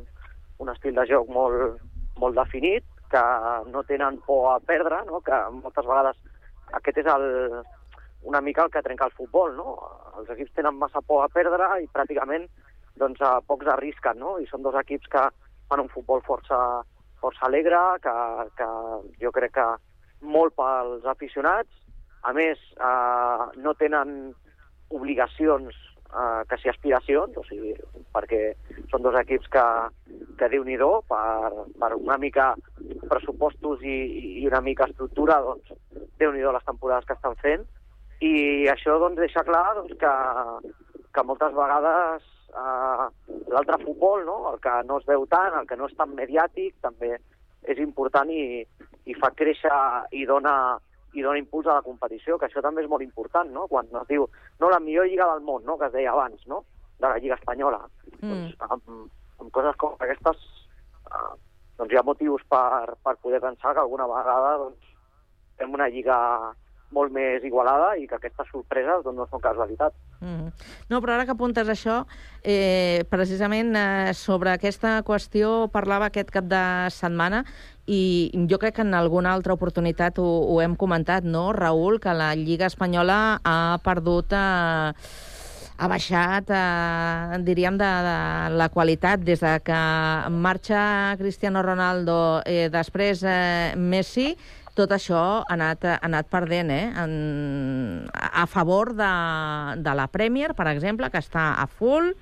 un estil de joc molt, molt definit, que no tenen por a perdre, no? que moltes vegades aquest és el, una mica el que trenca el futbol. No? Els equips tenen massa por a perdre i pràcticament doncs, a pocs arrisquen, no? i són dos equips que fan un futbol força, força alegre, que, que jo crec que molt pels aficionats, a més, eh, no tenen obligacions eh, que si aspiracions, o sigui, perquè són dos equips que, que déu nhi per, per una mica pressupostos i, i una mica estructura, doncs déu nhi les temporades que estan fent, i això doncs, deixa clar doncs, que, que moltes vegades eh, l'altre futbol, no? el que no es veu tant, el que no és tan mediàtic, també és important i, i fa créixer i dona i dona impuls a la competició, que això també és molt important, no? Quan es diu, no, la millor lliga del món, no?, que es deia abans, no?, de la lliga espanyola. Mm. Doncs amb, amb coses com aquestes eh, doncs hi ha motius per, per poder pensar que alguna vegada doncs, fem una lliga molt més igualada i que aquestes sorpreses doncs, no són casualitat. Mm. No, però ara que apuntes això, eh, precisament eh, sobre aquesta qüestió parlava aquest cap de setmana i jo crec que en alguna altra oportunitat ho, ho hem comentat, no, Raül, que la Lliga Espanyola ha perdut... Eh, ha baixat, eh, diríem, de, de la qualitat des de que marxa Cristiano Ronaldo, eh, després eh, Messi, tot això ha anat, ha anat perdent, eh? En, a favor de, de la Premier, per exemple, que està a full,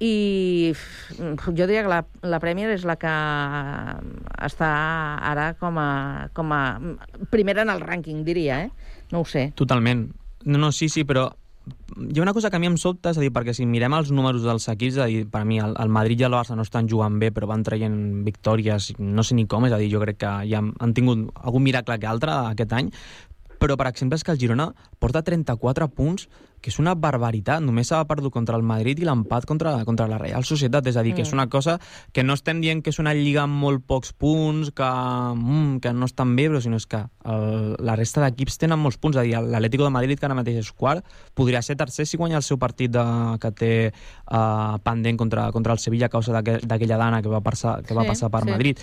i jo diria que la, la Premier és la que està ara com a, com a primera en el rànquing, diria, eh? No ho sé. Totalment. No, no, sí, sí, però hi ha una cosa que a mi em sobta, és a dir, perquè si mirem els números dels equips, és a dir, per mi el, el Madrid i el Barça no estan jugant bé, però van traient victòries, no sé ni com, és a dir, jo crec que ja han tingut algun miracle que altre aquest any, però, per exemple, és que el Girona porta 34 punts, que és una barbaritat. Només s'ha perdut contra el Madrid i l'empat contra, contra la Real Societat. És a dir, que és Mm. una cosa que no estem dient que és una lliga amb molt pocs punts, que, mm, que no estan bé, però sinó és que el, la resta d'equips tenen molts punts. És a dir, l'Atlético de Madrid, que ara mateix és quart, podria ser tercer si guanya el seu partit de, que té uh, pendent contra, contra el Sevilla a causa d'aquell- d'aquella dana que va passar, que va Sí, passar per sí. Madrid.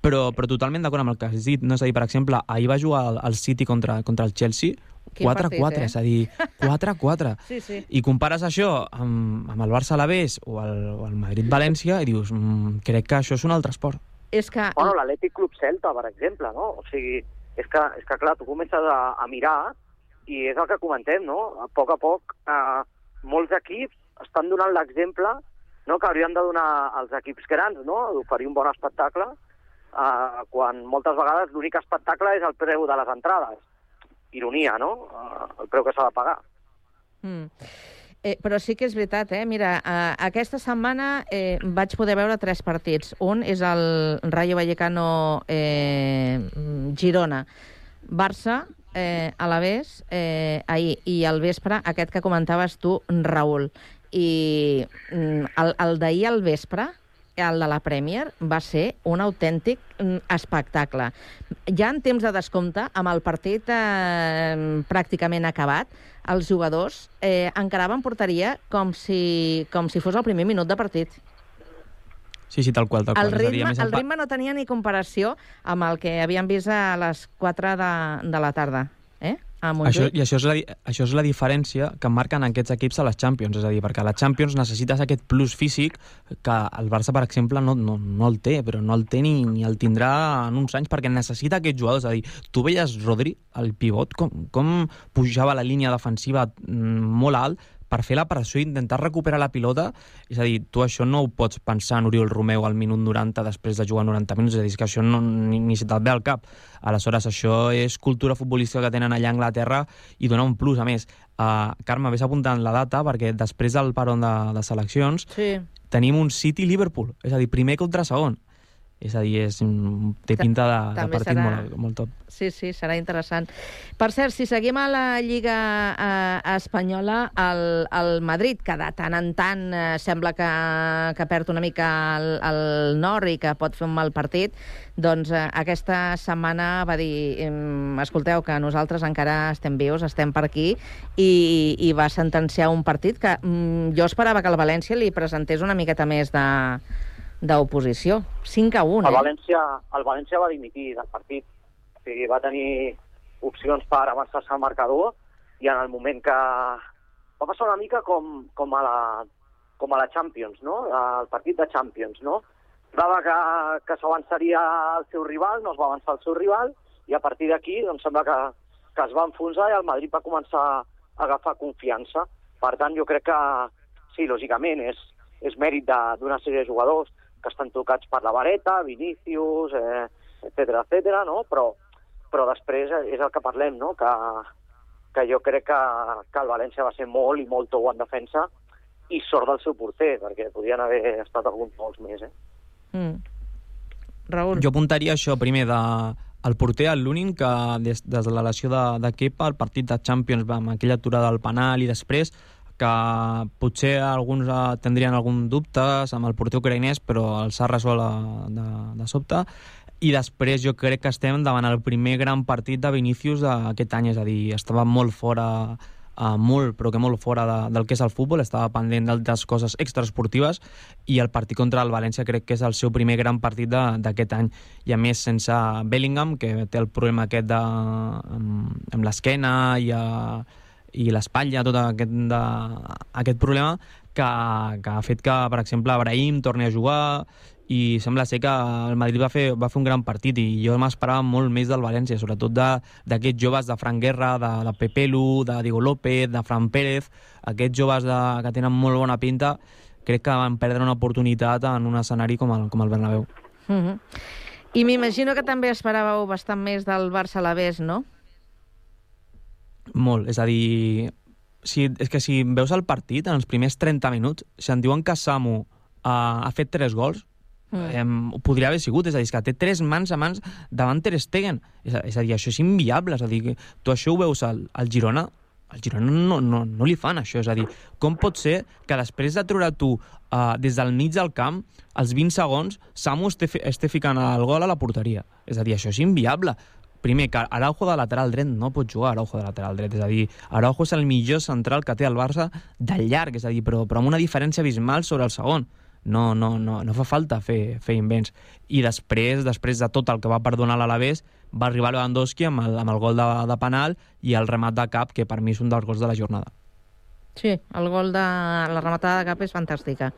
Però, però totalment d'acord amb el que has dit. No, és a dir, per exemple, ahir va jugar el, el City contra, contra el Chelsea, 4-4, partit, eh? és a dir, 4-4. Sí, sí. I compares això amb, amb el Barça Alavés o el, o el Madrid-València i dius, mm, crec que això és un altre esport. És que... Bueno, l'Atlètic Club Celta, per exemple, no? O sigui, és que, és que clar, tu comences a, a mirar i és el que comentem, no? A poc a poc, eh, molts equips estan donant l'exemple no? que haurien de donar als equips grans, no? D'oferir un bon espectacle, eh, quan moltes vegades l'únic espectacle és el preu de les entrades. Ironia, no? El preu que s'ha de pagar. Mm. Eh, però sí que és veritat, eh? Mira, eh, aquesta setmana eh, vaig poder veure tres partits. Un és el Rayo Vallecano eh, Girona. Barça, eh, Alavés, eh, ahir, i al vespre aquest que comentaves tu, Raül. I mm, el, el d'ahir al vespre, el de la Premier, va ser un autèntic mm, espectacle. Ja en temps de descompte, amb el partit eh, pràcticament acabat, els jugadors eh, encaraven porteria com si, com si fos el primer minut de partit. Sí, sí, tal qual, tal qual. El ritme, més, el ritme no tenia ni comparació amb el que havíem vist a les 4 de, de la tarda. Eh? A Això. I això és, la, això és la diferència que marquen aquests equips a les Champions, és a dir, perquè a la Champions necessites aquest plus físic que el Barça, per exemple, no, no, no el té, però no el té ni, ni el tindrà en uns anys perquè necessita aquests jugadors. És a dir, tu veies Rodri, el pivot, com, com pujava la línia defensiva mm, molt alt per fer la pressió i intentar recuperar la pilota. És a dir, tu això no ho pots pensar en Oriol Romeu al minut 90 després de jugar 90 minuts, és a dir, que això no, ni, ni se te'l ve al cap. Aleshores, això és cultura futbolística que tenen allà a Anglaterra i dona un plus. A més, uh, Carme, vés apuntant la data perquè després del paron de, de seleccions Sí. tenim un City-Liverpool, és a dir, primer contra segon. És a dir, és, té pinta de, de També partit serà- molt, molt top. Sí, sí, serà interessant. Per cert, si seguim a la Lliga eh, Espanyola, el, el Madrid, que de tant en tant eh, sembla que, que perd una mica el, el nord i que pot fer un mal partit, doncs eh, aquesta setmana va dir escolteu que nosaltres encara estem vius, estem per aquí, i, i va sentenciar un partit que mm, jo esperava que el València li presentés una miqueta més de d'oposició. 5 a 1, El eh? València, el València va dimitir del partit. O sigui, va tenir opcions per avançar-se al marcador i en el moment que... Va passar una mica com, com, a, la, com a la Champions, no? El partit de Champions, no? Semblava que, que s'avançaria el seu rival, no es va avançar el seu rival, i a partir d'aquí doncs, sembla que, que es va enfonsar i el Madrid va començar a agafar confiança. Per tant, jo crec que, sí, lògicament, és, és mèrit d'una sèrie de jugadors que estan tocats per la vareta, Vinícius, eh, etc etc, no? Però, però després és el que parlem, no? Que, que jo crec que, que el València va ser molt i molt tou en defensa i sort del seu porter, perquè podien haver estat alguns molts més, eh? Mm. Raül. Jo apuntaria això primer de el porter, el Lunin, que des, des de la lesió de, de Kepa, el partit de Champions, va, amb aquella aturada del penal i després que potser alguns eh, tindrien algun dubtes amb el porter ucraïnès, però el s'ha resolt eh, de, de sobte. I després jo crec que estem davant el primer gran partit de Vinícius d'aquest any, és a dir, estava molt fora uh, molt, però que molt fora de, del que és el futbol, estava pendent d'altres coses extraesportives i el partit contra el València crec que és el seu primer gran partit d'aquest any i a més sense Bellingham que té el problema aquest de, amb, amb l'esquena i, uh, i l'espatlla, tot aquest, de, aquest problema que, que ha fet que, per exemple, Brahim torni a jugar i sembla ser que el Madrid va fer, va fer un gran partit i jo m'esperava molt més del València, sobretot d'aquests joves de Fran Guerra, de, de Pepe Lu, de Diego López, de Fran Pérez, aquests joves de, que tenen molt bona pinta, crec que van perdre una oportunitat en un escenari com el, com el Bernabéu. Mm -hmm. I m'imagino que també esperàveu bastant més del Barça a l'Avés, no? Molt, és a dir, si, és que si veus el partit en els primers 30 minuts, si en diuen que Samu uh, ha fet 3 gols, mm. eh, podria haver sigut, és a dir, que té 3 mans a mans davant Ter Stegen. És a, és a dir, això és inviable, és a dir, tu això ho veus al, al Girona, al Girona no, no, no li fan això, és a dir, com pot ser que després de treure tu uh, des del mig del camp, als 20 segons, Samu esté, esté ficant el gol a la porteria? És a dir, això és inviable. Primer, que Araujo de lateral dret no pot jugar Araujo de lateral dret, és a dir, Araujo és el millor central que té el Barça de llarg, és a dir, però, però amb una diferència abismal sobre el segon. No, no, no, no fa falta fer, fer invents. I després, després de tot el que va perdonar l'Alavés, va arribar Lewandowski amb el, amb el gol de, de penal i el remat de cap, que per mi és un dels gols de la jornada. Sí, el gol de la rematada de cap és fantàstica.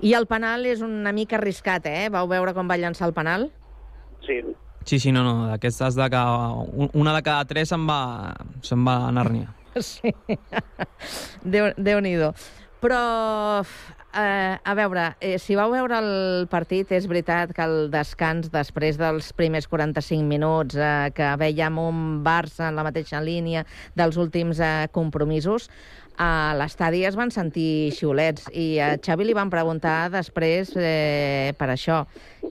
I el penal és una mica arriscat, eh? Vau veure com va llançar el penal? Sí, Sí, sí, no, no, d'aquestes de que un- una de cada tres se'n va, se'n va a Nàrnia. Sí. Déu- Déu-n'hi-do. Però, eh, a veure, eh, si vau veure el partit, és veritat que el descans després dels primers 45 minuts, eh, que veiem un Barça en la mateixa línia dels últims eh, compromisos, a l'estadi es van sentir xiulets i a Xavi li van preguntar després eh, per això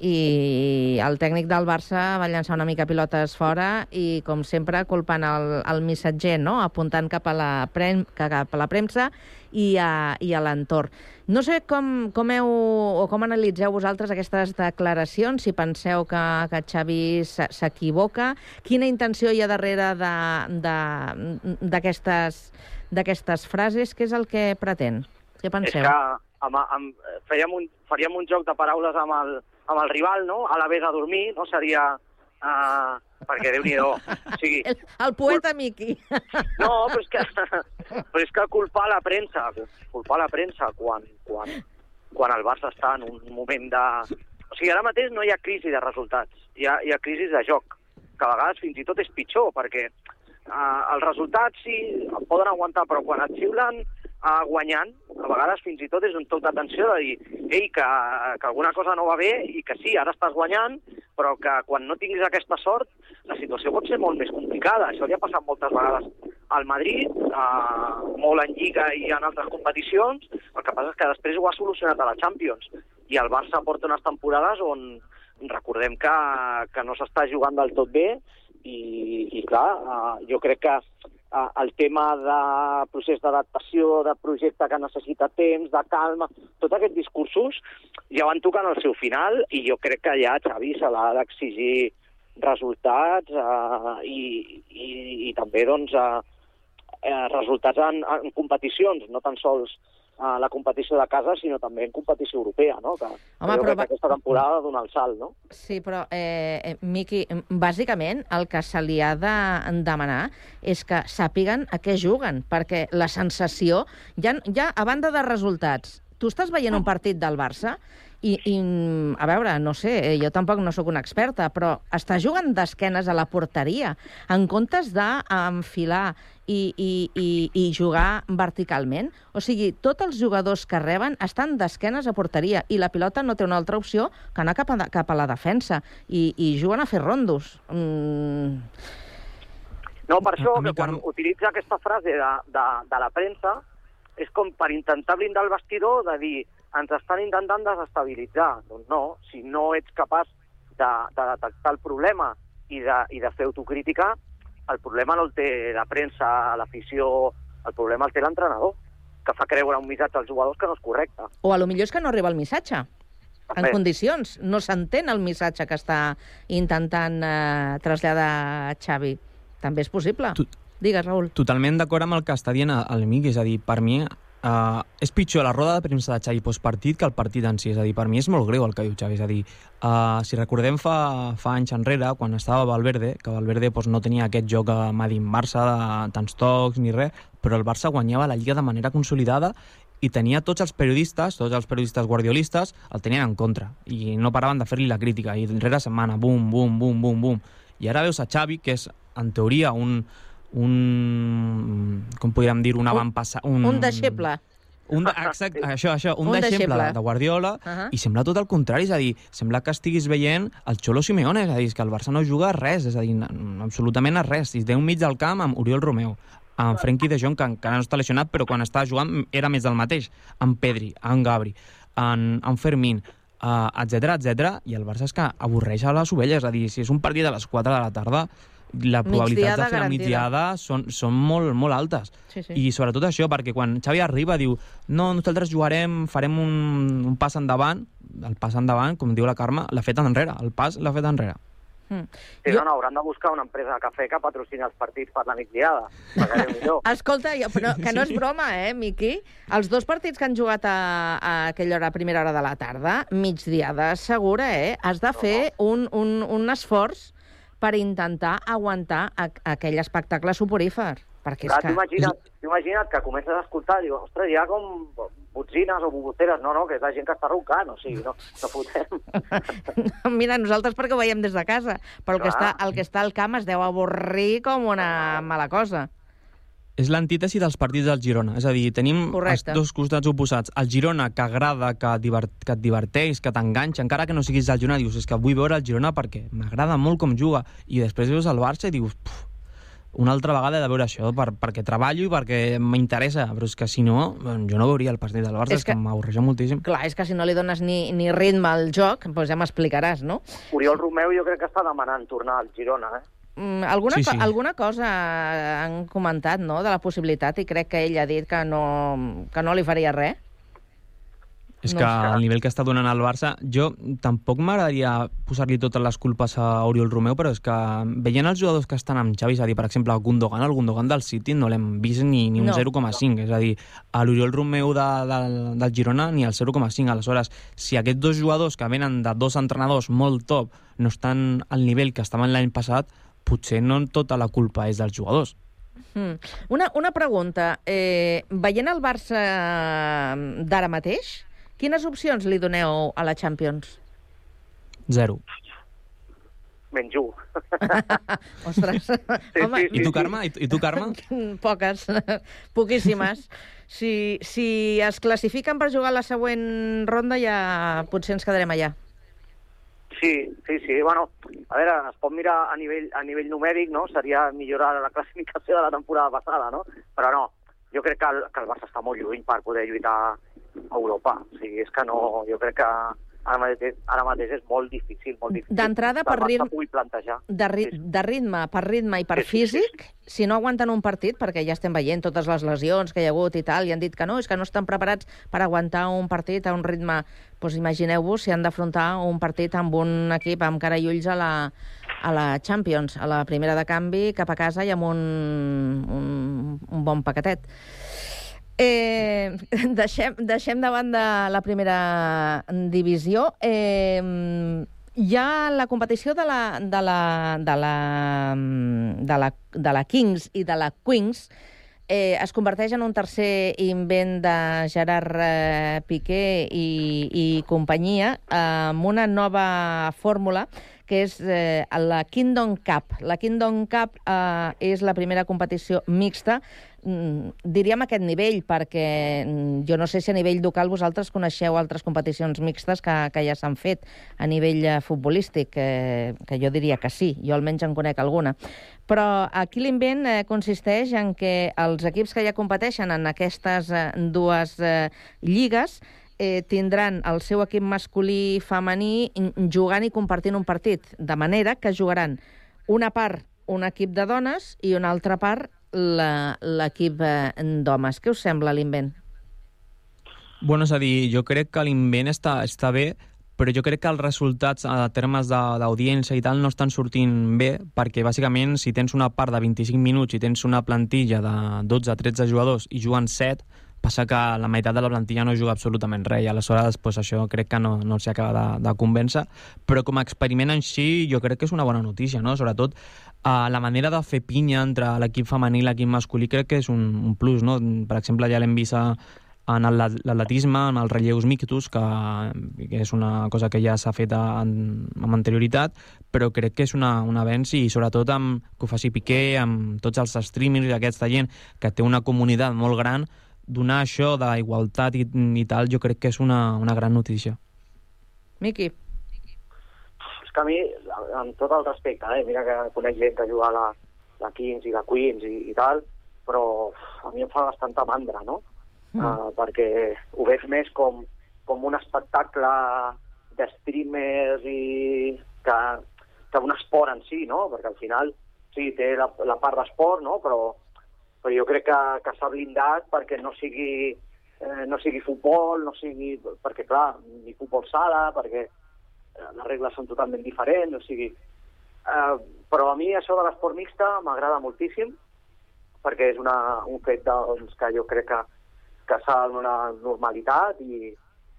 i el tècnic del Barça va llançar una mica pilotes fora i com sempre culpant el, el missatger, no? apuntant cap a la, prem, cap a la premsa i a, i a l'entorn. No sé com, com heu o com analitzeu vosaltres aquestes declaracions, si penseu que, que Xavi s'equivoca, quina intenció hi ha darrere d'aquestes d'aquestes frases, què és el que pretén? Què És penseu? que amb, amb, fèiem un, faríem un joc de paraules amb el, amb el rival, no? A la vez a dormir, no? Seria... Uh, perquè déu nhi o sigui, El, el poeta Miqui. no, però és que, però és que culpar la premsa, culpar la premsa quan, quan, quan el Barça està en un moment de... O sigui, ara mateix no hi ha crisi de resultats, hi ha, hi ha crisi de joc, que a vegades fins i tot és pitjor, perquè uh, els resultats sí, el poden aguantar, però quan et xiulen uh, guanyant, a vegades fins i tot és un toc d'atenció de dir ei, que, que alguna cosa no va bé i que sí, ara estàs guanyant, però que quan no tinguis aquesta sort la situació pot ser molt més complicada. Això li ha passat moltes vegades al Madrid, eh, molt en Lliga i en altres competicions, el que passa és que després ho ha solucionat a la Champions. I el Barça porta unes temporades on recordem que, que no s'està jugant del tot bé i, i clar, eh, jo crec que eh, el tema de procés d'adaptació, de projecte que necessita temps, de calma, tots aquests discursos ja van tocant el seu final i jo crec que ja Xavi se l'ha d'exigir resultats eh, i, i, i també doncs, eh, eh, resultats en, en competicions, no tan sols a la competició de casa, sinó també en competició europea, no? Que, Home, però que aquesta temporada ha de donar el salt, no? Sí, però, eh, eh, Miqui, bàsicament el que se li ha de demanar és que sàpiguen a què juguen, perquè la sensació, ja, ja a banda de resultats, tu estàs veient un partit del Barça i, i a veure, no sé, eh, jo tampoc no sóc una experta, però està jugant d'esquenes a la porteria, en comptes d'enfilar i, i, i, i jugar verticalment. O sigui, tots els jugadors que reben estan d'esquenes a porteria i la pilota no té una altra opció que anar cap a, cap a la defensa i, i juguen a fer rondos. Mm, No, per això, que quan utilitza aquesta frase de, de, de la premsa, és com per intentar blindar el vestidor de dir ens estan intentant desestabilitzar. Doncs no, si no ets capaç de, de detectar el problema i de, i de fer autocrítica, el problema no el té la premsa, l'afició, el problema el té l'entrenador, que fa creure un missatge als jugadors que no és correcte. o a lo millor és que no arriba el missatge en condicions. No s'entén el missatge que està intentant eh, traslladar Xavi. També és possible. Tu- Digues, Raül. Totalment d'acord amb el que està dient el Miqui, és a dir, per mi uh, és pitjor la roda de premsa de Xavi postpartit que el partit en si, és a dir, per mi és molt greu el que diu Xavi, és a dir, uh, si recordem fa, fa anys enrere, quan estava Valverde, que Valverde doncs, no tenia aquest joc a Madin-Barça de tants tocs ni res, però el Barça guanyava la Lliga de manera consolidada i tenia tots els periodistes, tots els periodistes guardiolistes, el tenien en contra i no paraven de fer-li la crítica i rere setmana, bum, bum, bum, bum, bum. I ara veus a Xavi, que és en teoria un, un com podríem dir, un avantpassat... Un, Un deixeble. un de, exacte, això, això, un, Un deixeble deixeble. de, de Guardiola, uh. -huh. i sembla tot el contrari, és a dir, sembla que estiguis veient el Xolo Simeone, és a dir, és que el Barça no juga a res, és a dir, absolutament a res. I té un mig del camp amb Oriol Romeu, amb Frenkie de Jong, que encara no està lesionat, però quan estava jugant era més del mateix, amb Pedri, amb Gabri, amb, amb Fermín, uh, etc etc. i el Barça és que avorreix a les ovelles, és a dir, si és un partit a les 4 de la tarda, la probabilitat de fer la migdiada són, són molt, molt altes. Sí, sí. I sobretot això, perquè quan Xavi arriba diu no, nosaltres jugarem, farem un, un pas endavant, el pas endavant, com diu la Carme, l'ha fet enrere, el pas l'ha fet enrere. Mm. Sí, no, no, hauran de buscar una empresa de cafè que patrocini els partits per la migdiada. Escolta, jo, però que no és broma, eh, Miqui? Els dos partits que han jugat a, a aquella hora, a primera hora de la tarda, migdiada segura, eh? Has de fer un, un, un esforç per intentar aguantar aquell espectacle soporífer. Perquè és Clar, que... t'ho imagina't, imagina't que comences a escoltar i dius, ostres, hi ha com botzines o bogoteres. No, no, que és la gent que està roncant, o sigui, no, no fotem. Mira, nosaltres perquè ho veiem des de casa, però el que, està, el que està al camp es deu avorrir com una mala cosa. És l'antítesi dels partits del Girona. És a dir, tenim Correcte. els dos costats oposats. El Girona, que agrada, que, divert, que et diverteix, que t'enganxa, encara que no siguis del Girona, dius, és que vull veure el Girona perquè m'agrada molt com juga. I després veus el Barça i dius, "Puf, una altra vegada he de veure això, per, perquè treballo i perquè m'interessa. Però és que si no, jo no veuria el partit del Barça, És és, que, que- m'avorreja moltíssim. Clar, és que si no li dones ni, ni ritme al joc, doncs ja m'explicaràs, no? Oriol Romeu jo crec que està demanant tornar al Girona, eh? Mm, alguna, Sí, sí. Co alguna cosa han comentat, no?, de la possibilitat, i crec que ell ha dit que no, que no li faria res. És No que el nivell que està donant el Barça, jo tampoc m'agradaria posar-li totes les culpes a Oriol Romeu, però és que veient els jugadors que estan amb Xavi, és a dir, per exemple, el Gundogan, el Gundogan del City no l'hem vist ni, ni un No. 0,5, és a dir, a l'Oriol Romeu de, de, del Girona ni el 0,5. Aleshores, si aquests dos jugadors que venen de dos entrenadors molt top no estan al nivell que estaven l'any passat, potser no tota la culpa és dels jugadors. Mm. Una, una pregunta. Eh, veient el Barça d'ara mateix, quines opcions li doneu a la Champions? Zero. menys un. Ostres, home... I tu, Carme? I tu, i tu, Carme? Poques, poquíssimes. Si, si es classifiquen per jugar la següent ronda, ja potser ens quedarem allà. Sí, sí, sí. Bueno, a veure, es pot mirar a nivell, a nivell numèric, no? Seria millorar la classificació de la temporada passada, no? Però no, jo crec que el, que el Barça està molt lluny per poder lluitar a Europa. O sigui, és que no, jo crec que ara mateix, ara mateix és molt difícil, molt difícil. D'entrada, per ritme-. De, ri de ritme, per ritme i per físic, si no aguanten un partit, perquè ja estem veient totes les lesions que hi ha hagut i tal, i han dit que no, és que no estan preparats per aguantar un partit a un ritme... Doncs imagineu-vos si han d'afrontar un partit amb un equip amb cara i ulls a la, a la Champions, a la primera de canvi, cap a casa i amb un, un, un bon paquetet. Eh, deixem, deixem de banda la primera divisió. Eh, hi ha la competició de la, de la, de la, de la, de la Kings i de la Queens eh, es converteix en un tercer invent de Gerard eh, Piqué i, i companyia amb una nova fórmula que és eh, la Kingdom Cup. La Kingdom Cup eh, és la primera competició mixta mm, diríem aquest nivell, perquè mm, jo no sé si a nivell local vosaltres coneixeu altres competicions mixtes que, que ja s'han fet a nivell eh, futbolístic, eh, que jo diria que sí, jo almenys en conec alguna. Però aquí l'invent eh, consisteix en que els equips que ja competeixen en aquestes eh, dues eh, lligues tindran el seu equip masculí i femení jugant i compartint un partit, de manera que jugaran una part un equip de dones i una altra part l'equip eh, d'homes. Què us sembla l'invent? Bueno, és a dir, jo crec que l'invent està, està bé, però jo crec que els resultats a termes de- d'audiència i tal no estan sortint bé, perquè bàsicament si tens una part de 25 minuts i tens una plantilla de 12-13 jugadors i juguen 7, passa que la meitat de la plantilla no juga absolutament res i aleshores pues, això crec que no, no s'hi acaba de, de convèncer però com a experiment en si jo crec que és una bona notícia no? sobretot uh, la manera de fer pinya entre l'equip femení i l'equip masculí crec que és un, un plus no? per exemple ja l'hem vist a, en l'atletisme, en els relleus mixtos, que, que és una cosa que ja s'ha fet en, amb anterioritat, però crec que és una, un avenç i sobretot amb, que ho faci Piqué, amb tots els streamers i aquesta gent que té una comunitat molt gran, donar això d'igualtat i, i tal, jo crec que és una, una gran notícia. Miqui? És que a mi, amb tot el respecte, eh, mira que conec gent que juga a la, la Kings i la Queens i, i tal, però a mi em fa bastanta mandra, no? Mm. Uh, perquè ho veig més com, com un espectacle de streamers i que, que un esport en si, no? Perquè al final, sí, té la, la part d'esport, no? Però, però jo crec que, que s'ha blindat perquè no sigui, eh, no sigui futbol, no sigui... Perquè, clar, ni futbol sala, perquè eh, les regles són totalment diferents, o sigui... Eh, però a mi això de l'esport mixta m'agrada moltíssim, perquè és una, un fet doncs, que jo crec que, que s'ha de donar normalitat i,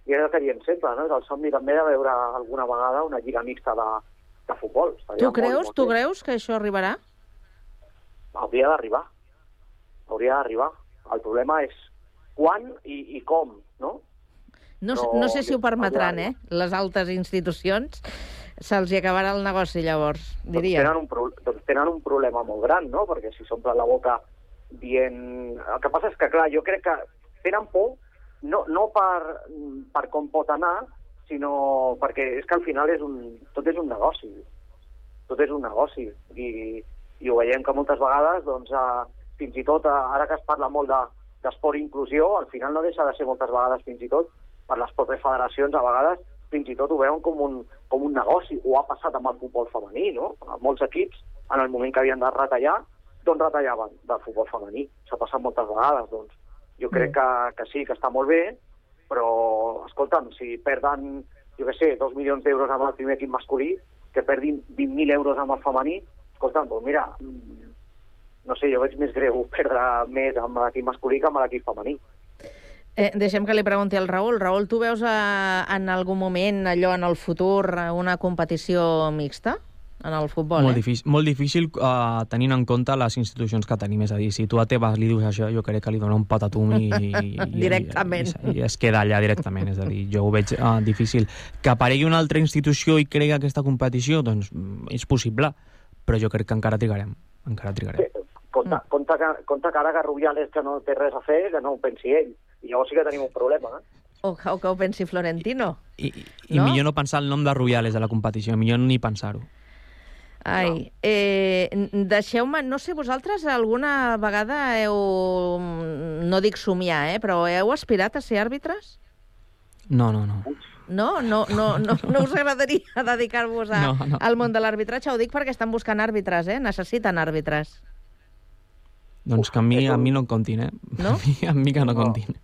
i és el que diem sempre, no? És el somni també de veure alguna vegada una lliga mixta de, de futbol. Estaria Tu molt, creus, molt tu bé. creus que això arribarà? Hauria d'arribar. Hauria d'arribar. El problema és quan i, i com, no? No, Però no sé si ho permetran, eh? Les altes institucions se'ls acabarà el negoci, llavors, Doncs diria. tenen, un pro doncs tenen un problema molt gran, no? Perquè si s'omple la boca dient... El que passa és que, clar, jo crec que tenen por no, no per, per com pot anar, sinó perquè és que al final és un, tot és un negoci. Tot és un negoci. I, i ho veiem que moltes vegades, doncs, eh, fins i tot, eh, ara que es parla molt de- d'esport i inclusió, al final no deixa de ser moltes vegades, fins i tot, per les pròpies federacions, a vegades, fins i tot ho veuen com un, com un negoci. Ho ha passat amb el futbol femení, no? Molts equips, en el moment que havien de retallar, doncs retallaven del futbol femení. S'ha passat moltes vegades, doncs. Jo crec que, que sí, que està molt bé, però, escolta'm, si perden, jo què sé, dos milions d'euros amb el primer equip masculí, que perdin 20.000 euros amb el femení, escolta'm, doncs mira, mm, no sé, jo veig més greu perdre més amb l'equip masculí que amb l'equip femení. Eh, deixem que li pregunti al Raül. Raül, tu veus eh, en algun moment allò en el futur eh, una competició mixta? en el futbol, molt eh? difícil, molt difícil uh, tenint en compte les institucions que tenim. És a dir, si tu a teva li dius això, jo crec que li dona un patatum i, i, i, Directament. i, i es queda allà directament. És a dir, jo ho veig uh, difícil. Que aparegui una altra institució i cregui aquesta competició, doncs mm, és possible, però jo crec que encara trigarem. Encara trigarem. Compte, compte, que, compte que ara que Rubiales que no té res a fer, que no ho pensi ell. I llavors sí que tenim un problema, eh? O, o que ho pensi Florentino. I, I No? millor no pensar el nom de Rubiales a la competició, millor ni pensar-ho. Ai, eh, n- deixeu-me, no sé, vosaltres alguna vegada heu, no dic somiar, eh, però heu aspirat a ser àrbitres? No, no, no. No? No, no, no, no us agradaria dedicar-vos a, No, no. al món de l'arbitratge? Ho dic perquè estan buscant àrbitres, eh? Necessiten àrbitres. Doncs que a mi, a mi no em comptin, eh? No? A mi, a mi que no, comptin.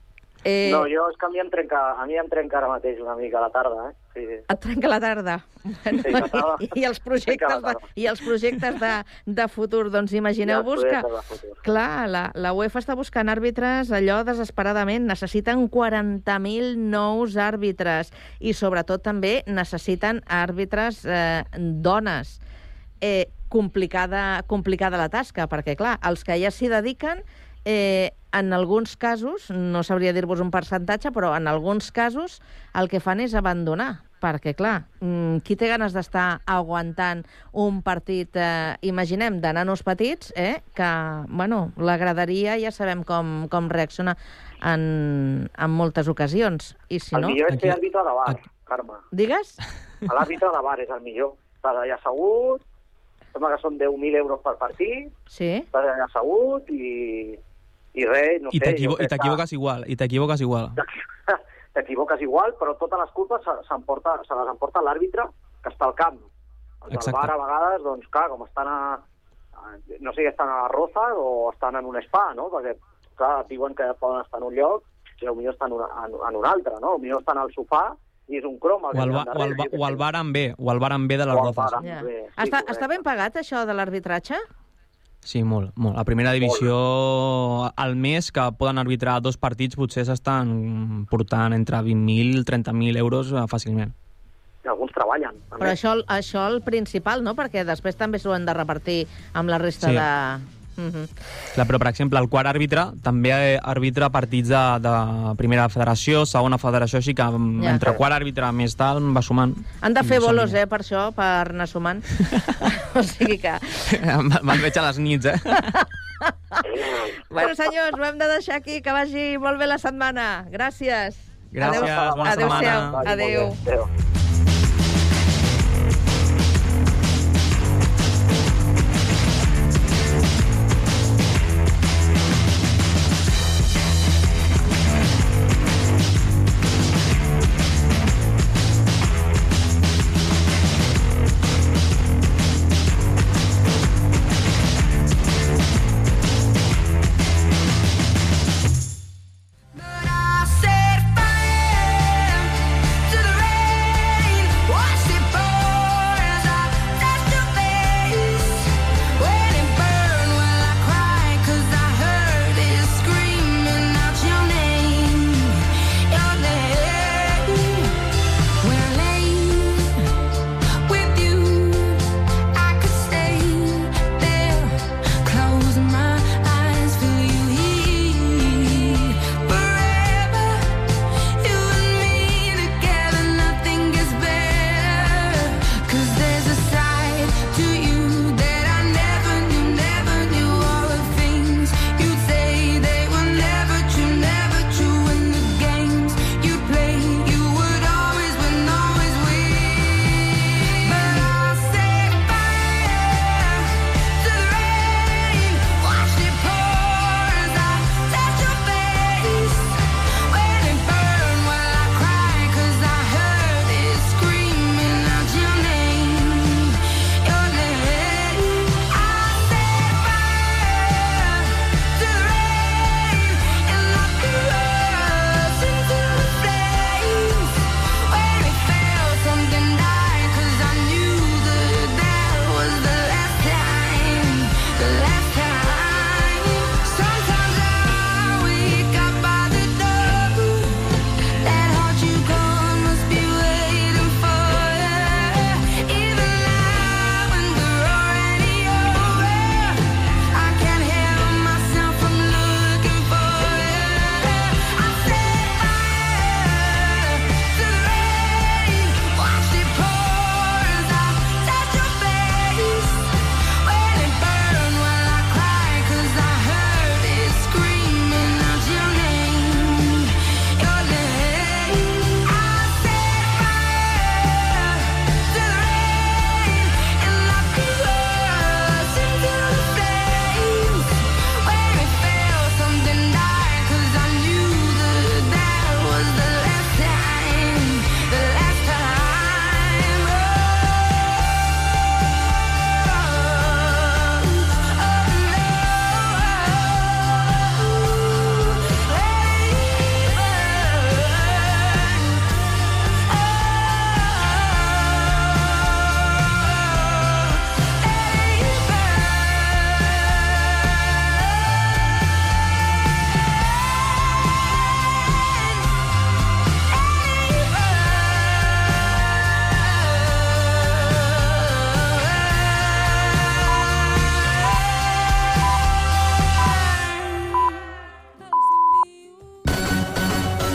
Eh, No, jo és que a mi em trenca, a mi em trenca ara mateix una mica a la tarda, eh? Sí. Et trenca la tarda. Sí, la tarda. i, i els projectes, de, tarda. i els projectes de, de futur, doncs imagineu-vos que... Clar, la, la UEFA està buscant àrbitres allò desesperadament. Necessiten 40.000 nous àrbitres i sobretot també necessiten àrbitres eh, dones. Eh, complicada, complicada la tasca, perquè clar, els que ja s'hi dediquen eh, en alguns casos, no sabria dir-vos un percentatge, però en alguns casos el que fan és abandonar, perquè, clar, mm, qui té ganes d'estar aguantant un partit, eh, imaginem, de nanos petits, eh, que, bueno, la graderia ja sabem com, com reacciona en, en moltes ocasions. I si el no... millor és ser àrbitre de bar, Carme. Digues? L'àrbitre de bar és el millor. Estàs allà assegut, sembla que són 10.000 euros per partit, Sí. estàs allà assegut i, i res, no I sé... i crec que- t'equivoques igual, i t'equivoques igual. t'equivoques igual, però totes les culpes se, s'emporta, se les emporta l'àrbitre que està al camp. Els del Exacte. bar, a vegades, doncs, clar, com estan a, a... No sé si estan a la Roza o estan en un spa, no? Perquè, clar, diuen que poden estar en un lloc i potser estan en, una, en, en un altre, no? Potser estan al sofà i és un crom. el O que el, o, el, o el sé. bar en B, o el bar en B de les rozes. en Ja. Sí, Està, correcte. està ben pagat, això de l'arbitratge? Sí, molt, molt. A primera divisió, al mes que poden arbitrar dos partits, potser s'estan portant entre 20.000 i 30.000 euros eh, fàcilment. I alguns treballen. també. Però això, això el principal, no? Perquè després també s'ho han de repartir amb la resta Sí. de... Mhm. Clar, però, per exemple, el quart àrbitre també eh, arbitra partits de, de primera federació, segona federació, així que Ja. entre quart àrbitre més tal va sumant. Han de fer No bolos, eh, per això, per anar sumant. o sigui que... Me'n veig a les nits, eh? Bueno, senyors, ho hem de deixar aquí, que vagi molt bé la setmana. Gràcies. Gràcies, Adéu- bona Adéu-siau. setmana. Adéu. Adéu.